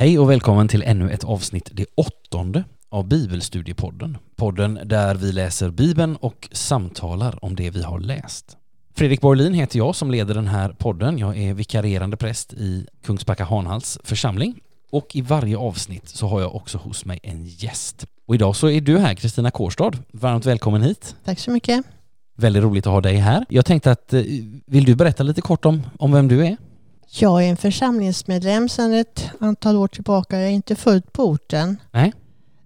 Hej och välkommen till ännu ett avsnitt, det åttonde av Bibelstudiepodden. Podden där vi läser Bibeln och samtalar om det vi har läst. Fredrik Borlin heter jag som leder den här podden. Jag är vikarierande präst i Kungsbacka Hanhals församling och i varje avsnitt så har jag också hos mig en gäst. Och idag så är du här, Kristina Kårstad. Varmt välkommen hit. Tack så mycket. Väldigt roligt att ha dig här. Jag tänkte att, eh, vill du berätta lite kort om, om vem du är? Jag är en församlingsmedlem sedan ett antal år tillbaka. Jag är inte född på orten. Nej.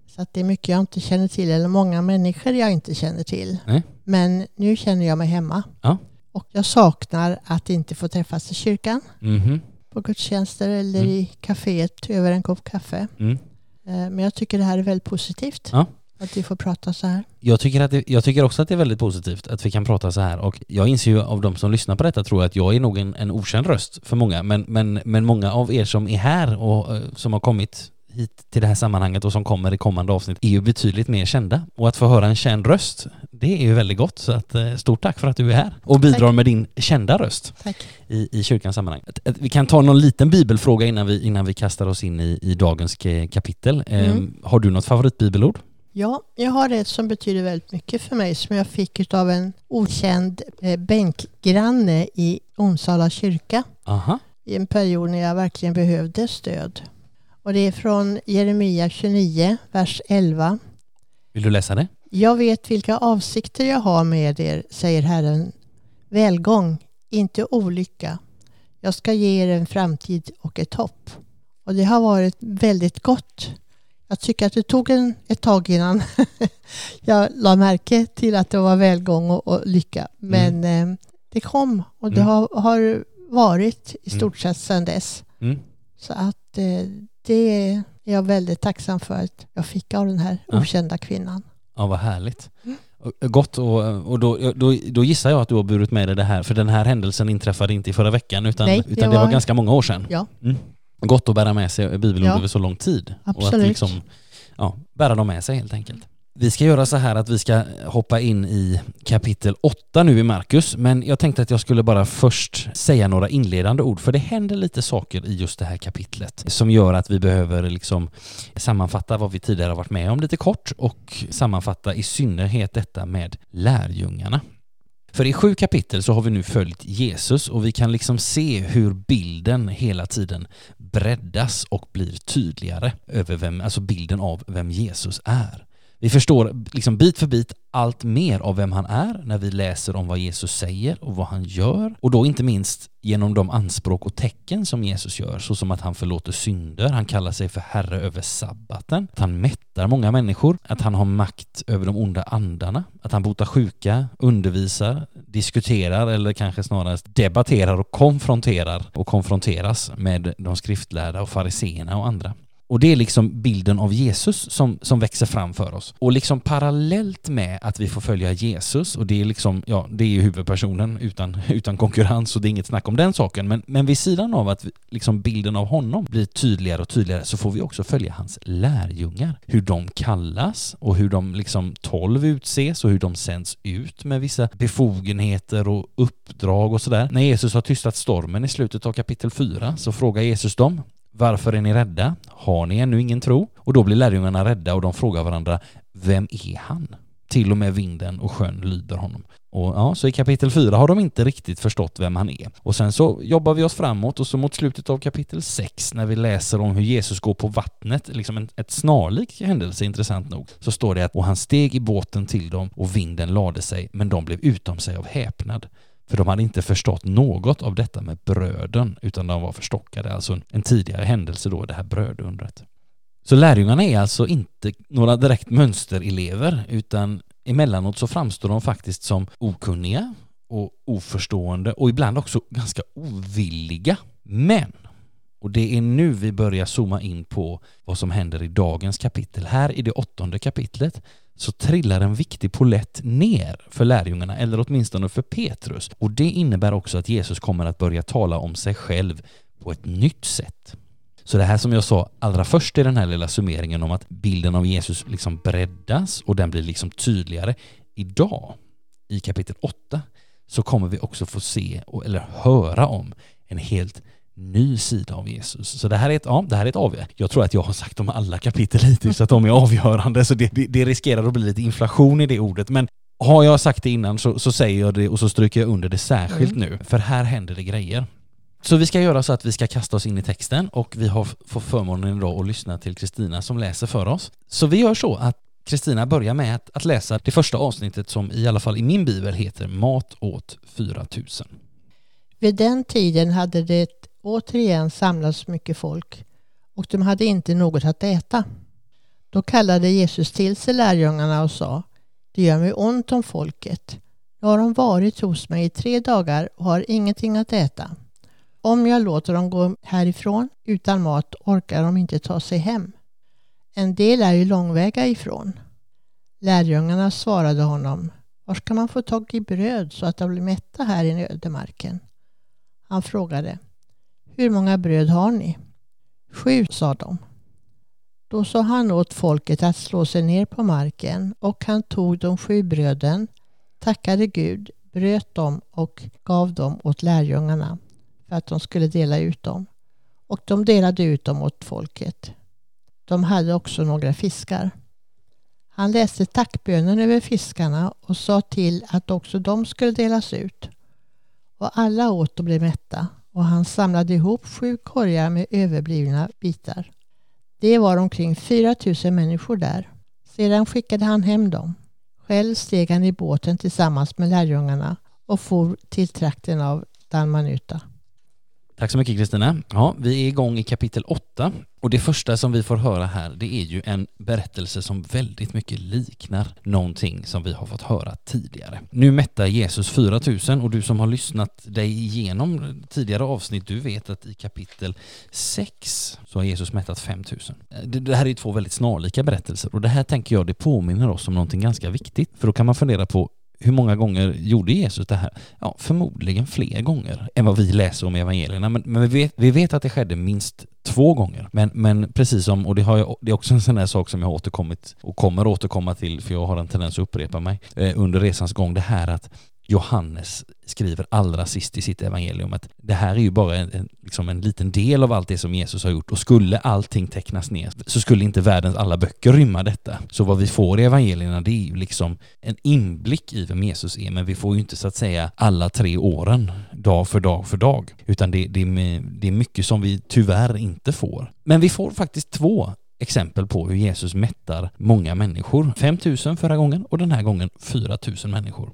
Så att det är mycket jag inte känner till, eller många människor jag inte känner till. Nej. Men nu känner jag mig hemma. Ja. Och jag saknar att inte få träffas i kyrkan, Mhm. på gudstjänster eller Mm. i kaféet över en kopp kaffe. Mm. Eh, Men jag tycker det här är väldigt positivt. Ja. Att vi får prata så här. Jag tycker, att det, jag tycker också att det är väldigt positivt att vi kan prata så här och jag inser ju av de som lyssnar på detta tror jag att jag är nog en, en okänd röst för många men, men, men många av er som är här och eh, som har kommit hit till det här sammanhanget och som kommer i kommande avsnitt är ju betydligt mer kända och att få höra en känd röst det är ju väldigt gott så att eh, stort tack för att du är här och bidrar Tack. med din kända röst Tack. i, i kyrkans sammanhang. Att- att Vi kan ta någon liten bibelfråga innan vi, innan vi kastar oss in i, i dagens ke- kapitel. Mm. Ehm, har du något favoritbibelord? Ja, jag har ett som betyder väldigt mycket för mig som jag fick av en okänd eh, bänkgranne i Onsala kyrka Aha. i en period när jag verkligen behövde stöd. Och det är från Jeremia 29, vers 11. Vill du läsa det? Jag vet vilka avsikter jag har med er, säger Herren. Välgång, inte olycka. Jag ska ge er en framtid och ett hopp. Och det har varit väldigt gott. Jag tycker att det tog en, ett tag innan jag la märke till att det var välgång och, och lycka. Men eh, det kom och det Mm. har, har varit i Mm. stort sett sedan dess. Mm. Så att eh, det är jag väldigt tacksam för att jag fick av den här Ja. okända kvinnan. Ja, vad härligt. Mm. Och- Gott, och, och då, då, då gissar jag att du har burit med dig det här, för den här händelsen inträffade inte i förra veckan utan, Nej, det utan det var var- ganska många år sedan. Ja. Mm. Gott att bära med sig bibelord Ja. över så lång tid. Och att Absolut. liksom, ja, bära dem med sig helt enkelt. Vi ska göra så här att vi ska hoppa in i kapitel 8 nu i Markus, men jag tänkte att jag skulle bara först säga några inledande ord, för det händer lite saker i just det här kapitlet som gör att vi behöver liksom sammanfatta vad vi tidigare har varit med om lite kort och sammanfatta i synnerhet detta med lärjungarna. För i sju kapitel så har vi nu följt Jesus och vi kan liksom se hur bilden hela tiden breddas och blir tydligare över vem, alltså bilden av vem Jesus är. Vi förstår liksom bit för bit allt mer av vem han är när vi läser om vad Jesus säger och vad han gör. Och då inte minst genom de anspråk och tecken som Jesus gör, såsom att han förlåter synder, han kallar sig för Herre över sabbaten, att han mättar många människor, att han har makt över de onda andarna, att han botar sjuka, undervisar, diskuterar eller kanske snarare debatterar och konfronterar och konfronteras med de skriftlärda och fariseerna och andra. Och det är liksom bilden av Jesus som, som växer fram för oss. Och liksom parallellt med att vi får följa Jesus, och det är liksom, ja, det är ju huvudpersonen utan, utan konkurrens och det är inget snack om den saken, men, men vid sidan av att vi, liksom bilden av honom blir tydligare och tydligare så får vi också följa hans lärjungar. Hur de kallas och hur de liksom tolv utses och hur de sänds ut med vissa befogenheter och uppdrag och sådär. När Jesus har tystat stormen i slutet av kapitel 4 så frågar Jesus dem varför är ni rädda? Har ni ännu ingen tro? Och då blir lärjungarna rädda och de frågar varandra Vem är han? Till och med vinden och sjön lyder honom. Och ja, så i kapitel 4 har de inte riktigt förstått vem han är. Och sen så jobbar vi oss framåt och så mot slutet av kapitel 6 när vi läser om hur Jesus går på vattnet, liksom en, ett snarlik händelse intressant nog, så står det att och han steg i båten till dem och vinden lade sig, men de blev utom sig av häpnad. För de hade inte förstått något av detta med bröden, utan de var förstockade. Alltså en, tidigare händelse då, det här brödundret. Så lärjungarna är alltså inte några direkt mönsterelever, utan emellanåt så framstår de faktiskt som okunniga och oförstående och ibland också ganska ovilliga. Men, och det är nu vi börjar zooma in på vad som händer i dagens kapitel. Här i det åttonde kapitlet så trillar en viktig polett ner för lärjungarna, eller åtminstone för Petrus. Och det innebär också att Jesus kommer att börja tala om sig själv på ett nytt sätt. Så det här som jag sa allra först i den här lilla summeringen om att bilden av Jesus liksom breddas och den blir liksom tydligare. Idag, i kapitel 8, så kommer vi också få se, eller höra om, en helt ny sida av Jesus. Så det här är ett, ja, det här är ett avgörande. Jag tror att jag har sagt om alla kapitel hittills att de är avgörande, så det, det, det riskerar att bli lite inflation i det ordet. Men har jag sagt det innan så, så säger jag det och så stryker jag under det särskilt Mm. nu, för här händer det grejer. Så vi ska göra så att vi ska kasta oss in i texten och vi har fått förmånen idag att lyssna till Kristina som läser för oss. Så vi gör så att Kristina börjar med att, att läsa det första avsnittet som i alla fall i min bibel heter Mat åt 4000. Vid den tiden hade det återigen samlades mycket folk och de hade inte något att äta. Då kallade Jesus till sig lärjungarna och sa Det gör mig ont om folket. Nu har de varit hos mig i tre dagar och har ingenting att äta. Om jag låter dem gå härifrån utan mat orkar de inte ta sig hem. En del är ju långväga ifrån. Lärjungarna svarade honom Var ska man få tag i bröd så att de blir mätta här i ödemarken? Han frågade hur många bröd har ni? Sju, sa de. Då sa han åt folket att slå sig ner på marken och han tog de sju bröden, tackade Gud, bröt dem och gav dem åt lärjungarna för att de skulle dela ut dem. Och de delade ut dem åt folket. De hade också några fiskar. Han läste tackbönen över fiskarna och sa till att också de skulle delas ut. Och alla åt och blev mätta och han samlade ihop sju korgar med överblivna bitar. Det var omkring 4 000 människor där. Sedan skickade han hem dem. Själv steg han i båten tillsammans med lärjungarna och for till trakten av Dalmanuta. Tack så mycket Kristina. Ja, vi är igång i kapitel 8 och det första som vi får höra här det är ju en berättelse som väldigt mycket liknar någonting som vi har fått höra tidigare. Nu mättar Jesus 4000 och du som har lyssnat dig igenom tidigare avsnitt du vet att i kapitel 6 så har Jesus mättat 5000. Det, det här är ju två väldigt snarlika berättelser och det här tänker jag det påminner oss om någonting ganska viktigt för då kan man fundera på hur många gånger gjorde Jesus det här? Ja, förmodligen fler gånger än vad vi läser om i evangelierna. Men, men vi, vet, vi vet att det skedde minst två gånger. Men, men precis som, och det, har jag, det är också en sån här sak som jag har återkommit och kommer återkomma till, för jag har en tendens att upprepa mig eh, under resans gång, det här att Johannes skriver allra sist i sitt evangelium att det här är ju bara en, en, liksom en liten del av allt det som Jesus har gjort och skulle allting tecknas ner så skulle inte världens alla böcker rymma detta. Så vad vi får i evangelierna det är ju liksom en inblick i vem Jesus är men vi får ju inte så att säga alla tre åren dag för dag för dag utan det, det, det är mycket som vi tyvärr inte får. Men vi får faktiskt två exempel på hur Jesus mättar många människor. 5000 förra gången och den här gången 4000 människor.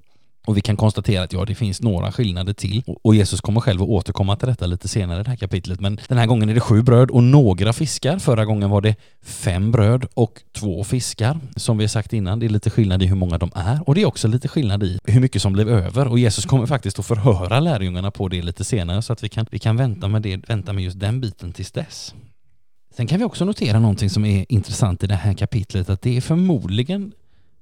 Och vi kan konstatera att ja, det finns några skillnader till. Och Jesus kommer själv att återkomma till detta lite senare i det här kapitlet. Men den här gången är det sju bröd och några fiskar. Förra gången var det fem bröd och två fiskar. Som vi har sagt innan, det är lite skillnad i hur många de är. Och det är också lite skillnad i hur mycket som blev över. Och Jesus kommer faktiskt att förhöra lärjungarna på det lite senare så att vi kan, vi kan vänta, med det, vänta med just den biten tills dess. Sen kan vi också notera någonting som är intressant i det här kapitlet, att det är förmodligen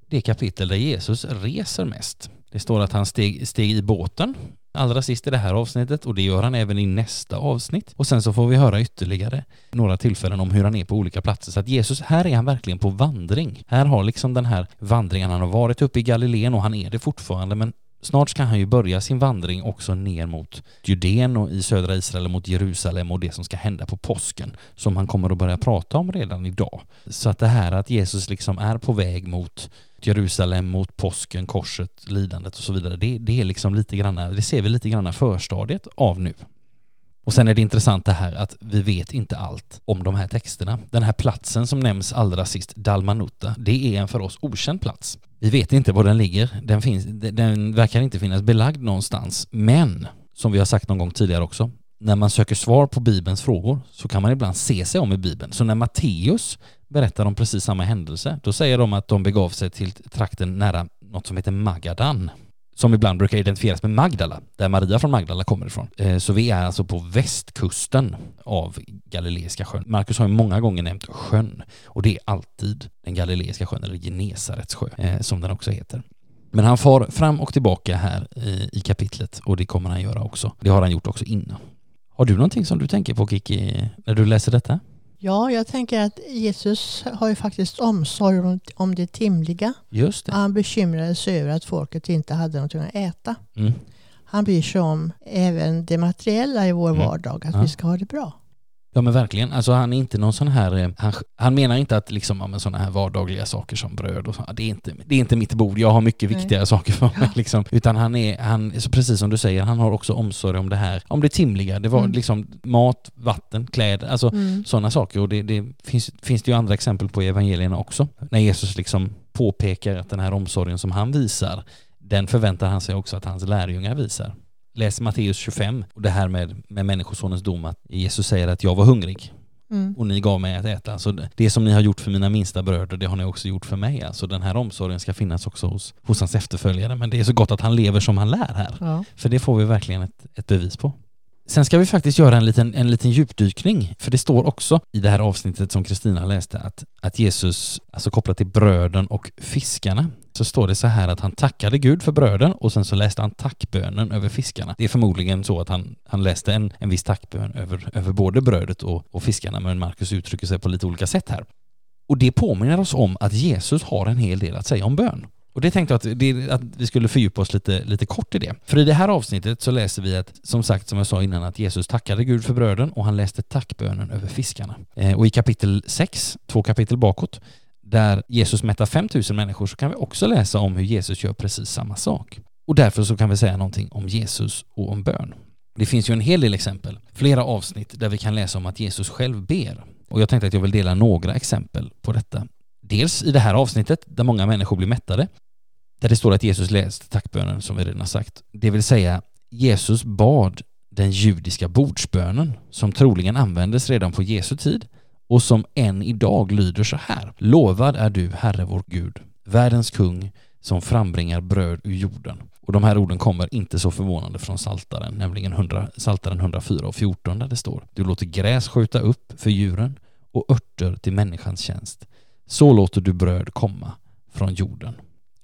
det kapitel där Jesus reser mest. Det står att han steg, steg i båten allra sist i det här avsnittet och det gör han även i nästa avsnitt. Och sen så får vi höra ytterligare några tillfällen om hur han är på olika platser. Så att Jesus, här är han verkligen på vandring. Här har liksom den här vandringen, han har varit uppe i Galileen och han är det fortfarande men Snart ska han ju börja sin vandring också ner mot Judeen och i södra Israel mot Jerusalem och det som ska hända på påsken som han kommer att börja prata om redan idag. Så att det här att Jesus liksom är på väg mot Jerusalem, mot påsken, korset, lidandet och så vidare, det, det är liksom lite grann, det ser vi lite grann förstadiet av nu. Och sen är det intressant det här att vi vet inte allt om de här texterna. Den här platsen som nämns allra sist, Dalmanuta, det är en för oss okänd plats. Vi vet inte var den ligger, den, finns, den verkar inte finnas belagd någonstans, men som vi har sagt någon gång tidigare också, när man söker svar på Bibelns frågor så kan man ibland se sig om i Bibeln. Så när Matteus berättar om precis samma händelse, då säger de att de begav sig till trakten nära något som heter Magadan som ibland brukar identifieras med Magdala, där Maria från Magdala kommer ifrån. Eh, så vi är alltså på västkusten av Galileiska sjön. Marcus har ju många gånger nämnt sjön och det är alltid den Galileiska sjön, eller Genesarets sjö, eh, som den också heter. Men han far fram och tillbaka här i kapitlet och det kommer han göra också. Det har han gjort också innan. Har du någonting som du tänker på Kiki när du läser detta? Ja, jag tänker att Jesus har ju faktiskt omsorg om, det timliga. Just det. Han bekymrade sig över att folket inte hade någonting att äta. Mm. Han bryr sig om även det materiella i vår Mm. vardag, att Ja. vi ska ha det bra. Ja men verkligen, alltså han är inte någon sån här, eh, han, han menar inte att liksom, ja, men sådana här vardagliga saker som bröd och så, det är inte, det är inte mitt bord, jag har mycket Nej. viktigare saker för mig liksom. Utan han är, han, så precis som du säger, han har också omsorg om det här, om det timliga, det var Mm. liksom mat, vatten, kläder, alltså Mm. sådana saker och det, det finns, finns det ju andra exempel på i evangelierna också. När Jesus liksom påpekar att den här omsorgen som han visar, den förväntar han sig också att hans lärjungar visar. Läs Matteus 25 och det här med, med Människosonens dom att Jesus säger att jag var hungrig Mm. och ni gav mig att äta. Alltså det- det som ni har gjort för mina minsta bröder, det har ni också gjort för mig. Alltså den här omsorgen ska finnas också hos, hos hans efterföljare. Men det är så gott att han lever som han lär här. Ja. För det får vi verkligen ett, ett bevis på. Sen ska vi faktiskt göra en liten, en liten djupdykning, för det står också i det här avsnittet som Kristina läste att, att Jesus, alltså kopplat till bröden och fiskarna, så står det så här att han tackade Gud för bröden och sen så läste han tackbönen över fiskarna. Det är förmodligen så att han, han läste en, en viss tackbön över, över både brödet och, och fiskarna, men Markus uttrycker sig på lite olika sätt här. Och det påminner oss om att Jesus har en hel del att säga om bön. Och det tänkte jag att, det, att vi skulle fördjupa oss lite, lite kort i det. För i det här avsnittet så läser vi att, som sagt, som jag sa innan, att Jesus tackade Gud för bröden och han läste tackbönen över fiskarna. Eh, och i kapitel 6, två kapitel bakåt, där Jesus mättar 5000 människor så kan vi också läsa om hur Jesus gör precis samma sak. Och därför så kan vi säga någonting om Jesus och om bön. Det finns ju en hel del exempel, flera avsnitt där vi kan läsa om att Jesus själv ber. Och jag tänkte att jag vill dela några exempel på detta. Dels i det här avsnittet där många människor blir mättade, där det står att Jesus läste tackbönen som vi redan har sagt. Det vill säga, Jesus bad den judiska bordsbönen som troligen användes redan på Jesu tid och som än idag lyder så här. Lovad är du, Herre vår Gud, världens kung som frambringar bröd ur jorden. Och de här orden kommer inte så förvånande från Saltaren, nämligen 100, Saltaren 104 och 14 där det står Du låter gräs skjuta upp för djuren och örter till människans tjänst. Så låter du bröd komma från jorden.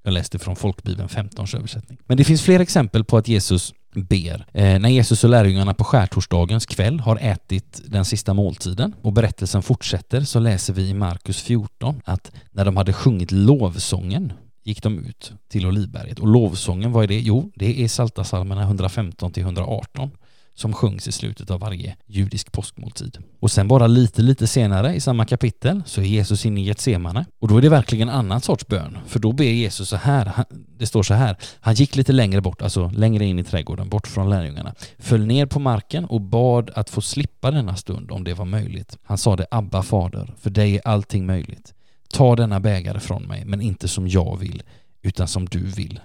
Jag läste från Folkbibeln 15 översättning. Men det finns fler exempel på att Jesus ber. Eh, när Jesus och lärjungarna på skärtorsdagens kväll har ätit den sista måltiden och berättelsen fortsätter så läser vi i Markus 14 att när de hade sjungit lovsången gick de ut till Olivberget. Och lovsången, vad är det? Jo, det är Psaltarpsalmerna 115 till 118 som sjungs i slutet av varje judisk påskmåltid. Och sen bara lite, lite senare i samma kapitel så är Jesus inne i Getsemane och då är det verkligen en annan sorts bön. För då ber Jesus så här, det står så här, han gick lite längre bort, alltså längre in i trädgården, bort från lärjungarna, föll ner på marken och bad att få slippa denna stund om det var möjligt. Han sade Abba fader, för dig är allting möjligt. Ta denna bägare från mig, men inte som jag vill, utan som du vill.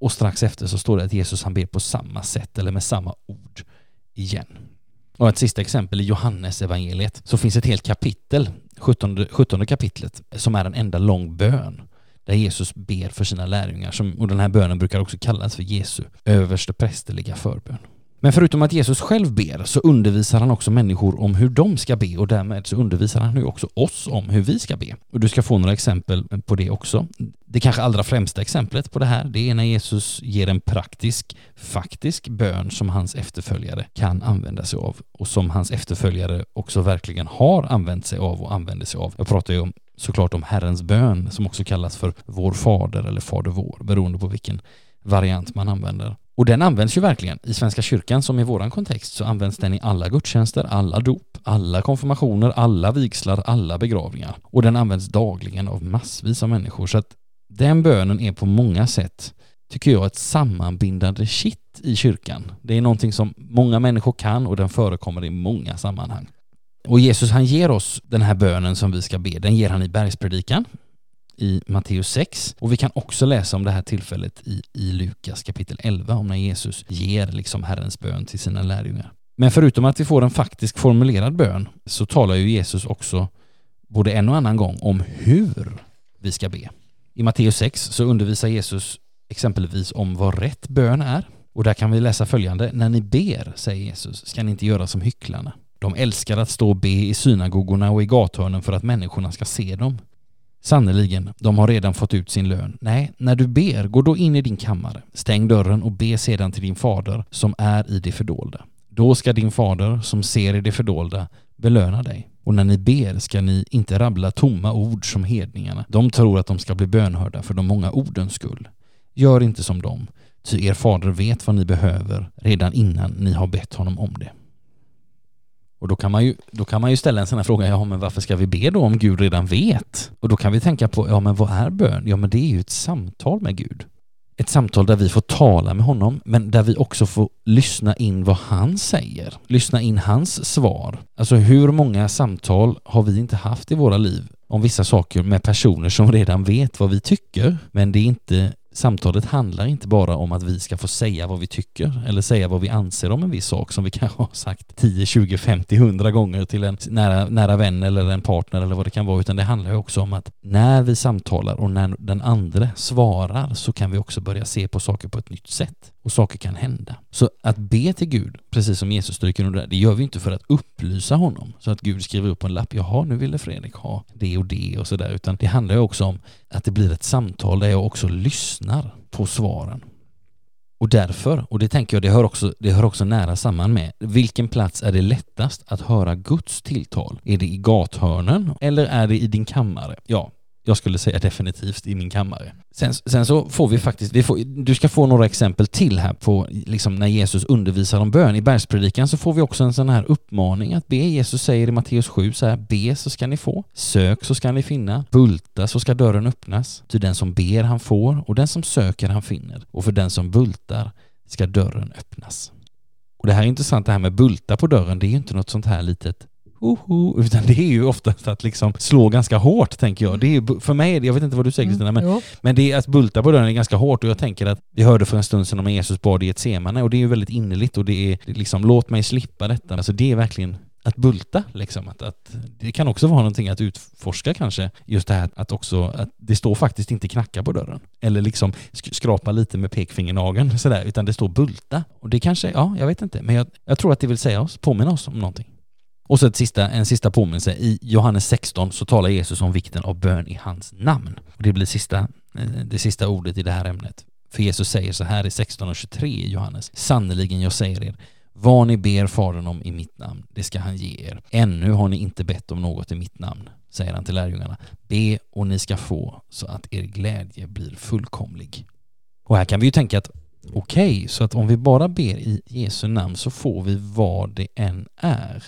Och strax efter så står det att Jesus han ber på samma sätt eller med samma ord igen. Och ett sista exempel i Johannes evangeliet så finns ett helt kapitel, 17, 17 kapitlet, som är en enda lång bön där Jesus ber för sina lärjungar som, och den här bönen brukar också kallas för Jesu överste prästerliga förbön. Men förutom att Jesus själv ber så undervisar han också människor om hur de ska be och därmed så undervisar han nu också oss om hur vi ska be. Och du ska få några exempel på det också. Det kanske allra främsta exemplet på det här det är när Jesus ger en praktisk, faktisk bön som hans efterföljare kan använda sig av och som hans efterföljare också verkligen har använt sig av och använder sig av. Jag pratar ju om, såklart om Herrens bön som också kallas för Vår Fader eller Fader vår beroende på vilken variant man använder. Och den används ju verkligen. I Svenska kyrkan som i våran kontext så används den i alla gudstjänster, alla dop, alla konfirmationer, alla vigslar, alla begravningar. Och den används dagligen av massvis av människor. Så att den bönen är på många sätt, tycker jag, ett sammanbindande kitt i kyrkan. Det är någonting som många människor kan och den förekommer i många sammanhang. Och Jesus han ger oss den här bönen som vi ska be, den ger han i bergspredikan i Matteus 6 och vi kan också läsa om det här tillfället i, i Lukas kapitel 11 om när Jesus ger liksom Herrens bön till sina lärjungar. Men förutom att vi får en faktisk formulerad bön så talar ju Jesus också både en och annan gång om hur vi ska be. I Matteus 6 så undervisar Jesus exempelvis om vad rätt bön är och där kan vi läsa följande. När ni ber, säger Jesus, ska ni inte göra som hycklarna. De älskar att stå och be i synagogorna och i gathörnen för att människorna ska se dem. Sannerligen, de har redan fått ut sin lön. Nej, när du ber, gå då in i din kammare, stäng dörren och be sedan till din fader som är i det fördolda. Då ska din fader som ser i det fördolda belöna dig. Och när ni ber ska ni inte rabbla tomma ord som hedningarna. De tror att de ska bli bönhörda för de många ordens skull. Gör inte som dem, Ty er fader vet vad ni behöver redan innan ni har bett honom om det. Och då kan man ju, då kan man ju ställa en sån här fråga, ja men varför ska vi be då om Gud redan vet? Och då kan vi tänka på, ja men vad är bön? Ja men det är ju ett samtal med Gud. Ett samtal där vi får tala med honom, men där vi också får lyssna in vad han säger. Lyssna in hans svar. Alltså hur många samtal har vi inte haft i våra liv om vissa saker med personer som redan vet vad vi tycker, men det är inte Samtalet handlar inte bara om att vi ska få säga vad vi tycker eller säga vad vi anser om en viss sak som vi kanske har sagt 10, 20, 50, 100 gånger till en nära, nära vän eller en partner eller vad det kan vara utan det handlar ju också om att när vi samtalar och när den andra svarar så kan vi också börja se på saker på ett nytt sätt och saker kan hända. Så att be till Gud, precis som Jesus stryker under det gör vi inte för att upplysa honom så att Gud skriver upp på en lapp, jaha nu ville Fredrik ha det och det och sådär, utan det handlar ju också om att det blir ett samtal där jag också lyssnar på svaren. Och därför, och det tänker jag, det hör, också, det hör också nära samman med, vilken plats är det lättast att höra Guds tilltal? Är det i gathörnen eller är det i din kammare? Ja, jag skulle säga definitivt i min kammare. Sen, sen så får vi faktiskt, vi får, du ska få några exempel till här på liksom när Jesus undervisar om bön. I bergspredikan så får vi också en sån här uppmaning att be. Jesus säger i Matteus 7 så här, be så ska ni få, sök så ska ni finna, bulta så ska dörren öppnas. Ty den som ber han får och den som söker han finner och för den som bultar ska dörren öppnas. Och det här är intressant det här med bulta på dörren, det är ju inte något sånt här litet Oho, utan det är ju oftast att liksom slå ganska hårt tänker jag. Det är, för mig, jag vet inte vad du säger Kristina, men, mm, men det är att bulta på dörren är ganska hårt och jag tänker att vi hörde för en stund sedan om Jesus bad i ett semane och det är ju väldigt innerligt och det är liksom låt mig slippa detta. Alltså det är verkligen att bulta liksom. Att, att, det kan också vara någonting att utforska kanske. Just det här att också, att det står faktiskt inte knacka på dörren. Eller liksom skrapa lite med pekfingernageln sådär, utan det står bulta. Och det kanske, ja, jag vet inte, men jag, jag tror att det vill säga oss, påminna oss om någonting. Och så ett sista, en sista påminnelse. I Johannes 16 så talar Jesus om vikten av bön i hans namn. Och det blir sista, eh, det sista ordet i det här ämnet. För Jesus säger så här i 16 och 23 i Johannes. Sannerligen, jag säger er, vad ni ber Fadern om i mitt namn, det ska han ge er. Ännu har ni inte bett om något i mitt namn, säger han till lärjungarna. Be och ni ska få, så att er glädje blir fullkomlig. Och här kan vi ju tänka att okej, okay, så att om vi bara ber i Jesu namn så får vi vad det än är.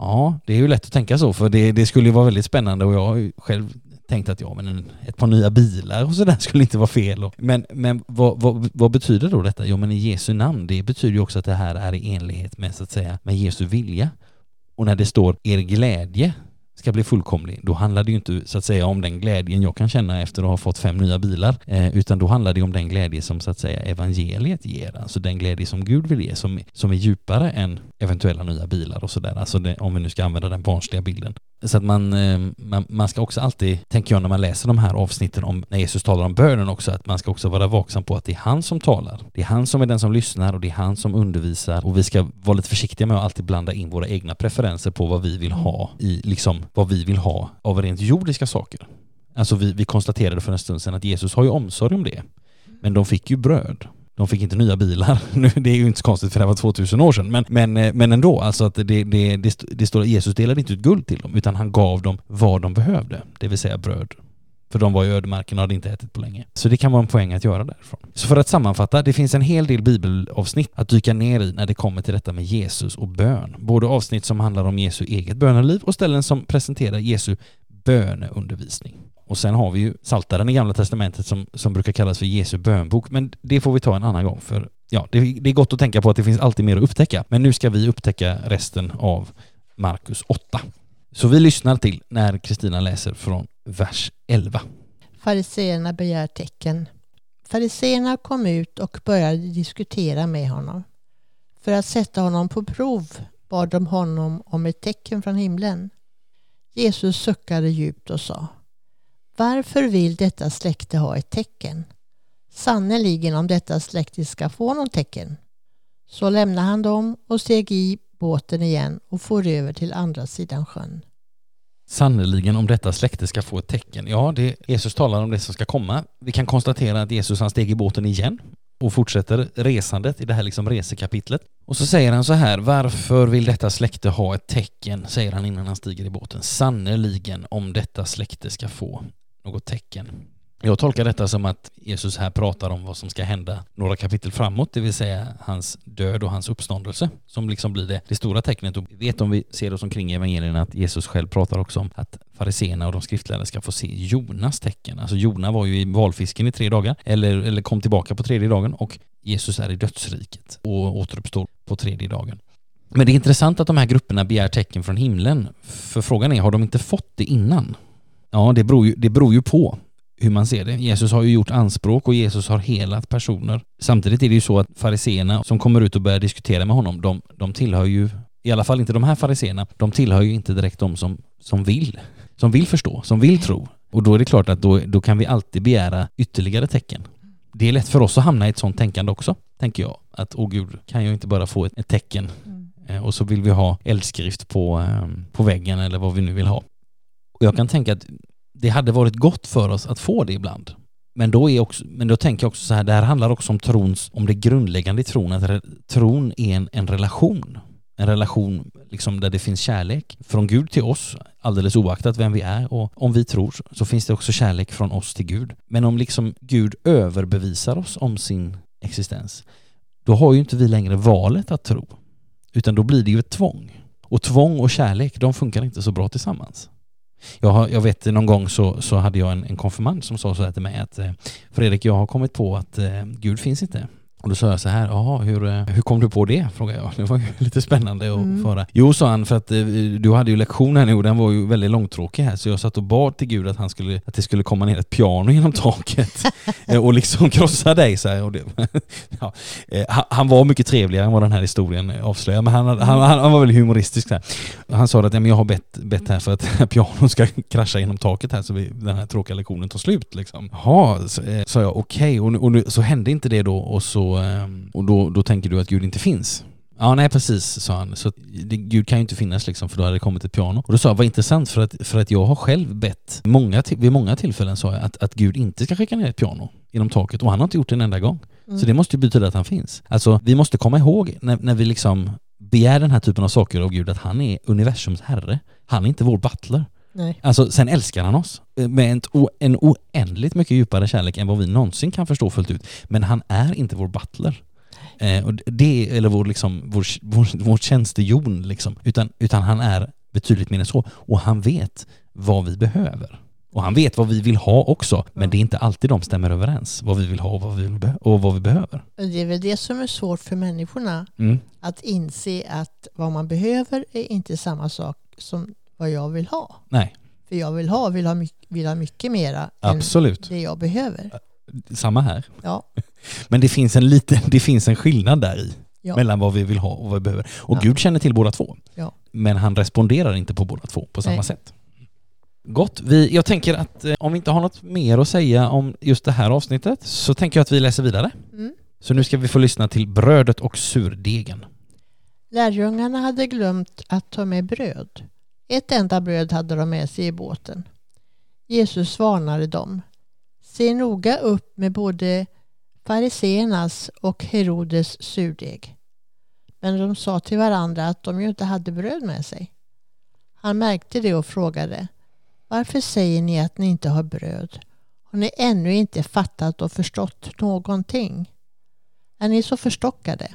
Ja, det är ju lätt att tänka så för det, det skulle ju vara väldigt spännande och jag har ju själv tänkt att ja, men en, ett par nya bilar och sådär skulle inte vara fel. Men, men vad, vad, vad, betyder då detta? Jo, men i Jesu namn, det betyder ju också att det här är i enlighet med, så att säga, med Jesu vilja. Och när det står er glädje ska bli fullkomlig, då handlar det ju inte så att säga om den glädjen jag kan känna efter att ha fått fem nya bilar, eh, utan då handlar det om den glädje som så att säga evangeliet ger, alltså den glädje som Gud vill ge, som, som är djupare än eventuella nya bilar och sådär, alltså det, om vi nu ska använda den barnsliga bilden. Så att man, eh, man, man, ska också alltid, tänker jag när man läser de här avsnitten om när Jesus talar om bönen också, att man ska också vara vaksam på att det är han som talar. Det är han som är den som lyssnar och det är han som undervisar och vi ska vara lite försiktiga med att alltid blanda in våra egna preferenser på vad vi vill ha i, liksom vad vi vill ha av rent jordiska saker. Alltså vi, vi konstaterade för en stund sedan att Jesus har ju omsorg om det. Men de fick ju bröd. De fick inte nya bilar. det är ju inte så konstigt för det var 2000 år sedan. Men, men, eh, men ändå, alltså att det, det, det, det står att Jesus delade inte ut guld till dem, utan han gav dem vad de behövde, det vill säga bröd. För de var i ödemarken och hade inte ätit på länge. Så det kan vara en poäng att göra därifrån. Så för att sammanfatta, det finns en hel del bibelavsnitt att dyka ner i när det kommer till detta med Jesus och bön. Både avsnitt som handlar om Jesu eget böneliv och ställen som presenterar Jesu böneundervisning. Och sen har vi ju Saltaren i Gamla Testamentet som, som brukar kallas för Jesu bönbok, men det får vi ta en annan gång för ja, det, det är gott att tänka på att det finns alltid mer att upptäcka. Men nu ska vi upptäcka resten av Markus 8. Så vi lyssnar till när Kristina läser från vers 11. Fariseerna begär tecken. Fariseerna kom ut och började diskutera med honom. För att sätta honom på prov bad de honom om ett tecken från himlen. Jesus suckade djupt och sa varför vill detta släkte ha ett tecken? Sannerligen om detta släkte ska få något tecken. Så lämnade han dem och steg i båten igen och for över till andra sidan sjön. Sannerligen om detta släkte ska få ett tecken. Ja, det, Jesus talar om det som ska komma. Vi kan konstatera att Jesus han steg i båten igen och fortsätter resandet i det här liksom resekapitlet. Och så säger han så här, varför vill detta släkte ha ett tecken? Säger han innan han stiger i båten. Sannerligen om detta släkte ska få något tecken. Jag tolkar detta som att Jesus här pratar om vad som ska hända några kapitel framåt, det vill säga hans död och hans uppståndelse, som liksom blir det, det stora tecknet. Och vi vet om vi ser oss omkring i evangelierna att Jesus själv pratar också om att fariseerna och de skriftlärda ska få se Jonas tecken. Alltså Jona var ju i valfisken i tre dagar, eller, eller kom tillbaka på tredje dagen och Jesus är i dödsriket och återuppstår på tredje dagen. Men det är intressant att de här grupperna begär tecken från himlen, för frågan är, har de inte fått det innan? Ja, det beror ju, det beror ju på hur man ser det. Jesus har ju gjort anspråk och Jesus har helat personer. Samtidigt är det ju så att fariseerna som kommer ut och börjar diskutera med honom, de, de tillhör ju, i alla fall inte de här fariseerna, de tillhör ju inte direkt de som, som vill, som vill förstå, som vill tro. Och då är det klart att då, då kan vi alltid begära ytterligare tecken. Det är lätt för oss att hamna i ett sånt tänkande också, tänker jag. Att åh gud, kan jag inte bara få ett, ett tecken? Mm. Och så vill vi ha eldskrift på, eh, på väggen eller vad vi nu vill ha. Och jag kan tänka att det hade varit gott för oss att få det ibland. Men då, är också, men då tänker jag också så här, det här handlar också om trons, om det grundläggande i tron, att tron är en, en relation. En relation liksom där det finns kärlek från Gud till oss, alldeles oaktat vem vi är. Och om vi tror så finns det också kärlek från oss till Gud. Men om liksom Gud överbevisar oss om sin existens, då har ju inte vi längre valet att tro. Utan då blir det ju ett tvång. Och tvång och kärlek, de funkar inte så bra tillsammans. Jag, har, jag vet någon gång så, så hade jag en, en konfirmand som sa så här till mig att eh, Fredrik, jag har kommit på att eh, Gud finns inte. Och då sa jag så här, jaha, hur, eh, hur kom du på det? frågade jag. Det var ju lite spännande att mm. föra. Jo, sa han, för att eh, du hade ju lektion här nu och den var ju väldigt långtråkig här, så jag satt och bad till Gud att, han skulle, att det skulle komma ner ett piano genom taket eh, och liksom krossa dig så här. Och det, ja. Han var mycket trevligare än vad den här historien avslöjar, men han, han, han, var väldigt humoristisk. Så här. Han sa att ja, men jag har bett, bett här för att pianon ska krascha genom taket här så vi, den här tråkiga lektionen tar slut. Liksom. Jaha, sa jag, okej, okay. och, och, och så hände inte det då och så Ehm, och då, då tänker du att Gud inte finns. Ja, nej precis, sa han. Så det, Gud kan ju inte finnas liksom, för då hade det kommit ett piano. Och då sa jag, vad intressant, för att, för att jag har själv bett, många, vid många tillfällen sa jag att, att Gud inte ska skicka ner ett piano genom taket och han har inte gjort det en enda gång. Mm. Så det måste ju betyda att han finns. Alltså, vi måste komma ihåg när, när vi liksom begär den här typen av saker av Gud, att han är universums herre. Han är inte vår butler. Nej. Alltså sen älskar han oss eh, med en, en oändligt mycket djupare kärlek än vad vi någonsin kan förstå fullt ut. Men han är inte vår butler. Eh, och det, eller vår, liksom, vår, vår, vår tjänstejon liksom. Utan, utan han är betydligt mer än så. Och han vet vad vi behöver. Och han vet vad vi vill ha också, men det är inte alltid de stämmer överens, vad vi vill ha och vad vi, vill och vad vi behöver. Det är väl det som är svårt för människorna, mm. att inse att vad man behöver är inte samma sak som vad jag vill ha. Nej. För jag vill ha, vill ha, mycket, vill ha mycket mera Absolut. än det jag behöver. Samma här. Ja. Men det finns en, liten, det finns en skillnad där i. Ja. Mellan vad vi vill ha och vad vi behöver. Och ja. Gud känner till båda två. Ja. Men han responderar inte på båda två på samma Nej. sätt. Gott. Vi, jag tänker att eh, om vi inte har något mer att säga om just det här avsnittet så tänker jag att vi läser vidare. Mm. Så nu ska vi få lyssna till brödet och surdegen. Lärjungarna hade glömt att ta med bröd ett enda bröd hade de med sig i båten. Jesus varnade dem. Se noga upp med både fariseernas och Herodes surdeg. Men de sa till varandra att de ju inte hade bröd med sig. Han märkte det och frågade Varför säger ni att ni inte har bröd? Har ni ännu inte fattat och förstått någonting? Är ni så förstockade?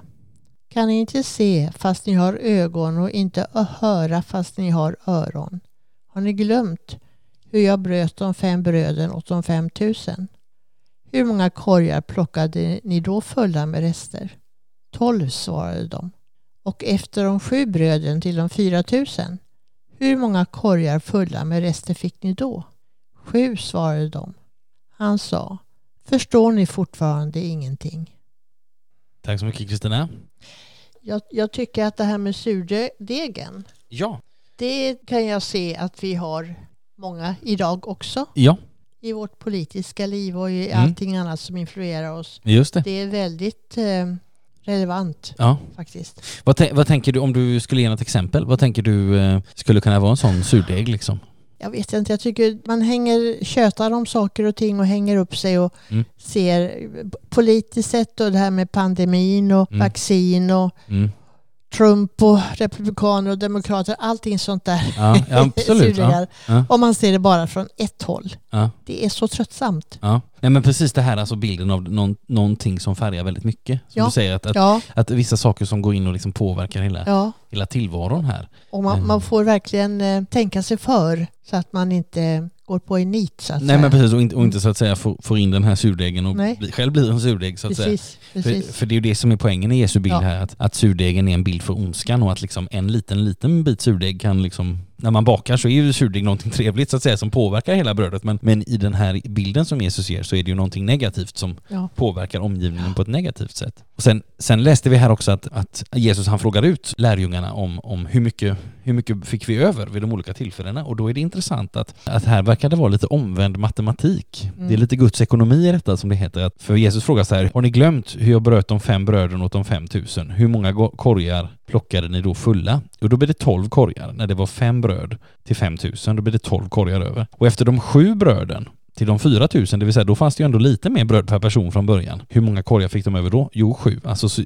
Kan ni inte se fast ni har ögon och inte höra fast ni har öron? Har ni glömt hur jag bröt de fem bröden åt de fem tusen? Hur många korgar plockade ni då fulla med rester? Tolv, svarade de. Och efter de sju bröden till de fyra tusen? Hur många korgar fulla med rester fick ni då? Sju, svarade de. Han sa, förstår ni fortfarande ingenting? Tack så mycket Kristina. Jag, jag, tycker att det här med surdegen, ja. det kan jag se att vi har många idag också. Ja. I vårt politiska liv och i mm. allting annat som influerar oss. Just det. Det är väldigt eh, relevant ja. faktiskt. Vad, vad, tänker du, om du skulle ge något exempel, vad tänker du eh, skulle kunna vara en sån surdeg liksom? Jag vet inte, jag tycker man hänger, tjötar om saker och ting och hänger upp sig och mm. ser politiskt sett och det här med pandemin och mm. vaccin och mm. Trump och republikaner och demokrater, allting sånt där. Ja, absolut. Ja, Om man ser det bara från ett håll. ja, Det är så tröttsamt. ja. Nej men precis det här alltså bilden av någon, någonting som färgar väldigt mycket. Som Ja. du säger, att, att, Ja, att vissa saker som går in och liksom påverkar hela, ja. hela tillvaron här. Och man, Mm. man får verkligen eh, tänka sig för så att man inte går på en nit så att Nej säga. men precis, och inte, och inte så att säga får, får in den här surdegen och bli, själv blir en surdeg så att säga. precis, För, precis. för det är ju det som är poängen i Jesu bild Ja. här, att, att surdegen är en bild för ondskan och att liksom en liten, liten bit surdeg kan liksom, när man bakar så är ju surdeg någonting trevligt så att säga som påverkar hela brödet men, men i den här bilden som Jesus ger så är det ju någonting negativt som Ja. påverkar omgivningen på ett negativt sätt. Och sen, sen läste vi här också att, att Jesus han frågar ut lärjungarna om, om hur, mycket, hur mycket fick vi över vid de olika tillfällena och då är det intressant att, att här verkar det vara lite omvänd matematik. Mm. Det är lite Guds ekonomi i detta som det heter. Att, för Jesus frågar så här, har ni glömt hur jag bröt de fem bröden åt de fem tusen? Hur många korgar plockade ni då fulla? Och då blir det tolv korgar. När det var fem bröd till fem tusen, då blir det tolv korgar över. Och efter de sju bröden till de 4 000, det vill säga då fanns det ju ändå lite mer bröd per person från början. Hur många korgar fick de över då? Jo, sju. Alltså, så,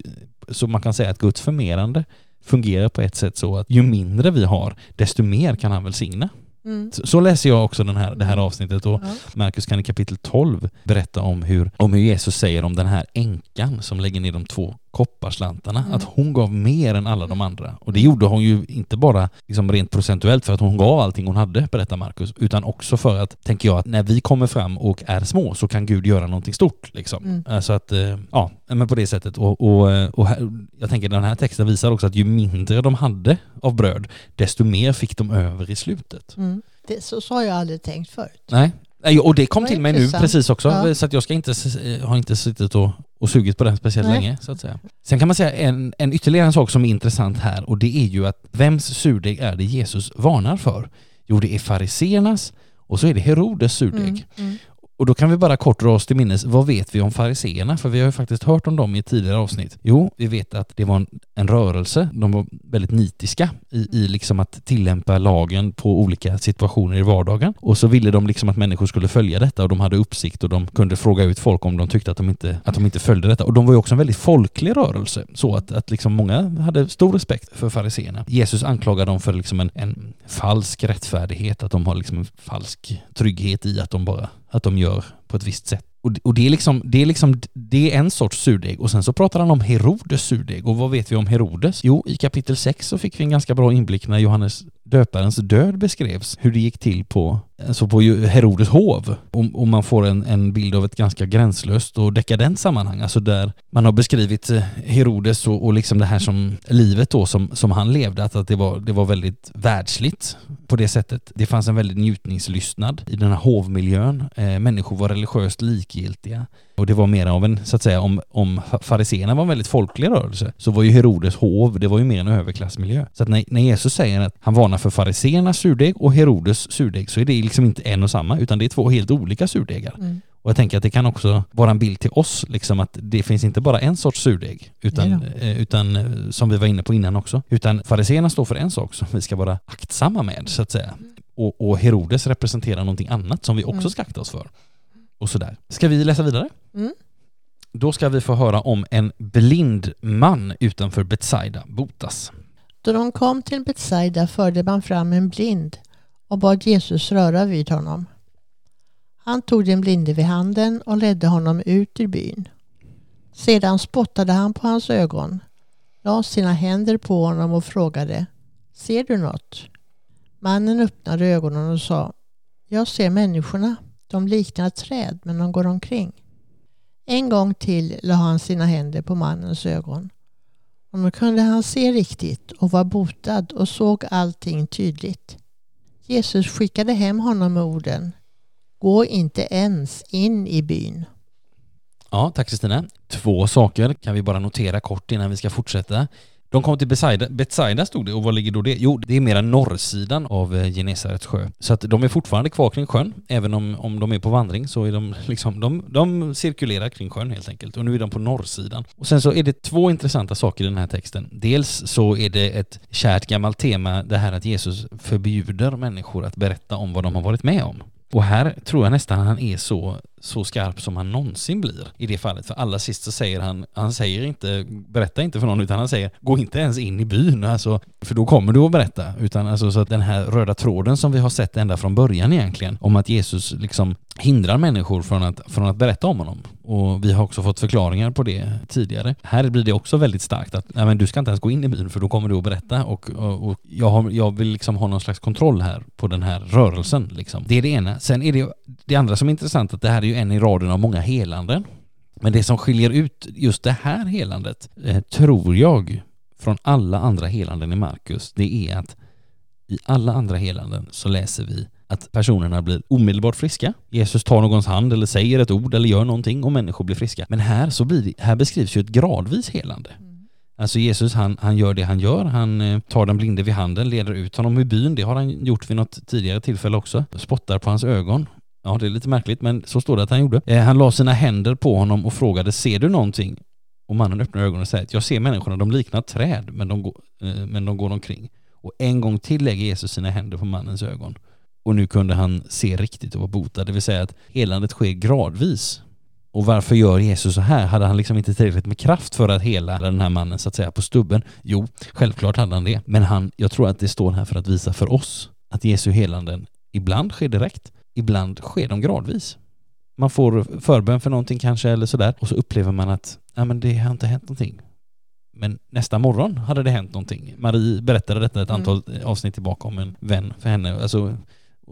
så man kan säga att Guds förmerande fungerar på ett sätt så att ju mindre vi har, desto mer kan han välsigna. Mm. Så, så läser jag också den här, det här avsnittet och Ja. Markus kan i kapitel 12 berätta om hur, om hur Jesus säger om den här änkan som lägger ner de två kopparslantarna, Mm. att hon gav mer än alla de andra. Och det gjorde hon ju inte bara liksom rent procentuellt för att hon gav allting hon hade, berättar Markus, utan också för att, tänker jag, att när vi kommer fram och är små så kan Gud göra någonting stort. Liksom. Mm. Alltså att, eh, ja, men på det sättet. Och, och, eh, och här, jag tänker den här texten visar också att ju mindre de hade av bröd, desto mer fick de över i slutet. Mm. Det, så, så har jag aldrig tänkt förut. Nej. Och det kom till mig nu precis också, Ja. så att jag ska inte, har inte suttit och, och sugit på den speciellt Nej. länge, så att säga. Sen kan man säga en, en ytterligare en sak som är intressant här, och det är ju att vems surdeg är det Jesus varnar för? Jo, det är fariseernas och så är det Herodes surdeg. Mm. Mm. Och då kan vi bara kort dra oss till minnes, vad vet vi om fariseerna? För vi har ju faktiskt hört om dem i tidigare avsnitt. Jo, vi vet att det var en, en rörelse, de var väldigt nitiska i, i liksom att tillämpa lagen på olika situationer i vardagen. Och så ville de liksom att människor skulle följa detta och de hade uppsikt och de kunde fråga ut folk om de tyckte att de inte, att de inte följde detta. Och de var ju också en väldigt folklig rörelse, så att, att liksom många hade stor respekt för fariseerna. Jesus anklagar dem för liksom en, en falsk rättfärdighet, att de har liksom en falsk trygghet i att de bara att de gör på ett visst sätt. Och, och det, är liksom, det, är liksom, det är en sorts surdeg och sen så pratar han om Herodes surdeg och vad vet vi om Herodes? Jo, i kapitel 6 så fick vi en ganska bra inblick när Johannes döparens död beskrevs, hur det gick till på, alltså på Herodes hov. Och, och man får en, en bild av ett ganska gränslöst och dekadent sammanhang, alltså där man har beskrivit eh, Herodes och, och liksom det här som livet då som, som han levde, att, att det, var, det var väldigt världsligt på det sättet. Det fanns en väldigt njutningslystnad i den här hovmiljön. Eh, människor var religiöst likgiltiga. Och det var mer av en, så att säga, om, om fariséerna var en väldigt folklig rörelse, så var ju Herodes hov, det var ju mer en överklassmiljö. Så att när, när Jesus säger att han varnar för fariséernas surdeg och Herodes surdeg, så är det liksom inte en och samma, utan det är två helt olika surdegar. Mm. Och jag tänker att det kan också vara en bild till oss, liksom att det finns inte bara en sorts surdeg, utan, eh, utan eh, som vi var inne på innan också, utan fariséerna står för en sak som vi ska vara aktsamma med, så att säga. Och, och Herodes representerar någonting annat som vi också Mm. ska akta oss för. Och sådär. Ska vi läsa vidare? Mm. Då ska vi få höra om en blind man utanför Betsaida botas. Då de kom till Betsaida förde man fram en blind och bad Jesus röra vid honom. Han tog den blinde vid handen och ledde honom ut ur byn. Sedan spottade han på hans ögon, la sina händer på honom och frågade Ser du något? Mannen öppnade ögonen och sa Jag ser människorna. De liknar träd men de går omkring. En gång till la han sina händer på mannens ögon. Och nu kunde han se riktigt och var botad och såg allting tydligt. Jesus skickade hem honom med orden Gå inte ens in i byn. Ja, tack Kristina. Två saker kan vi bara notera kort innan vi ska fortsätta. De kom till Betsaida, Betsaida stod det, och var ligger då det? Jo, det är mera norrsidan av eh, Genesarets sjö. Så att de är fortfarande kvar kring sjön, även om, om de är på vandring så är de liksom, de, de cirkulerar kring sjön helt enkelt. Och nu är de på norrsidan. Och sen så är det två intressanta saker i den här texten. Dels så är det ett kärt gammalt tema, det här att Jesus förbjuder människor att berätta om vad de har varit med om. Och här tror jag nästan han är så så skarp som han någonsin blir i det fallet. För allra sist så säger han, han säger inte, berätta inte för någon, utan han säger, gå inte ens in i byn, alltså, för då kommer du att berätta. Utan alltså så att den här röda tråden som vi har sett ända från början egentligen, om att Jesus liksom hindrar människor från att, från att berätta om honom. Och vi har också fått förklaringar på det tidigare. Här blir det också väldigt starkt att nej, men du ska inte ens gå in i byn för då kommer du att berätta och, och, och jag, har, jag vill liksom ha någon slags kontroll här på den här rörelsen. Liksom. Det är det ena. Sen är det det andra som är intressant att det här är ju en i raden av många helanden. Men det som skiljer ut just det här helandet eh, tror jag från alla andra helanden i Markus det är att i alla andra helanden så läser vi att personerna blir omedelbart friska. Jesus tar någons hand eller säger ett ord eller gör någonting och människor blir friska. Men här, så blir det, här beskrivs ju ett gradvis helande. Alltså Jesus han, han gör det han gör, han eh, tar den blinde vid handen, leder ut honom ur byn, det har han gjort vid något tidigare tillfälle också, spottar på hans ögon. Ja, det är lite märkligt, men så står det att han gjorde. Eh, han la sina händer på honom och frågade, ser du någonting? Och mannen öppnar ögonen och säger, jag ser människorna, de liknar träd, men de, går, eh, men de går omkring. Och en gång till lägger Jesus sina händer på mannens ögon. Och nu kunde han se riktigt och vara botad, det vill säga att helandet sker gradvis. Och varför gör Jesus så här? Hade han liksom inte tillräckligt med kraft för att hela den här mannen så att säga på stubben? Jo, självklart hade han det. Men han, jag tror att det står här för att visa för oss att Jesu helanden ibland sker direkt, ibland sker de gradvis. Man får förbön för någonting kanske eller sådär och så upplever man att ja, men det har inte hänt någonting. Men nästa morgon hade det hänt någonting. Marie berättade detta ett antal avsnitt tillbaka om en vän för henne. Alltså,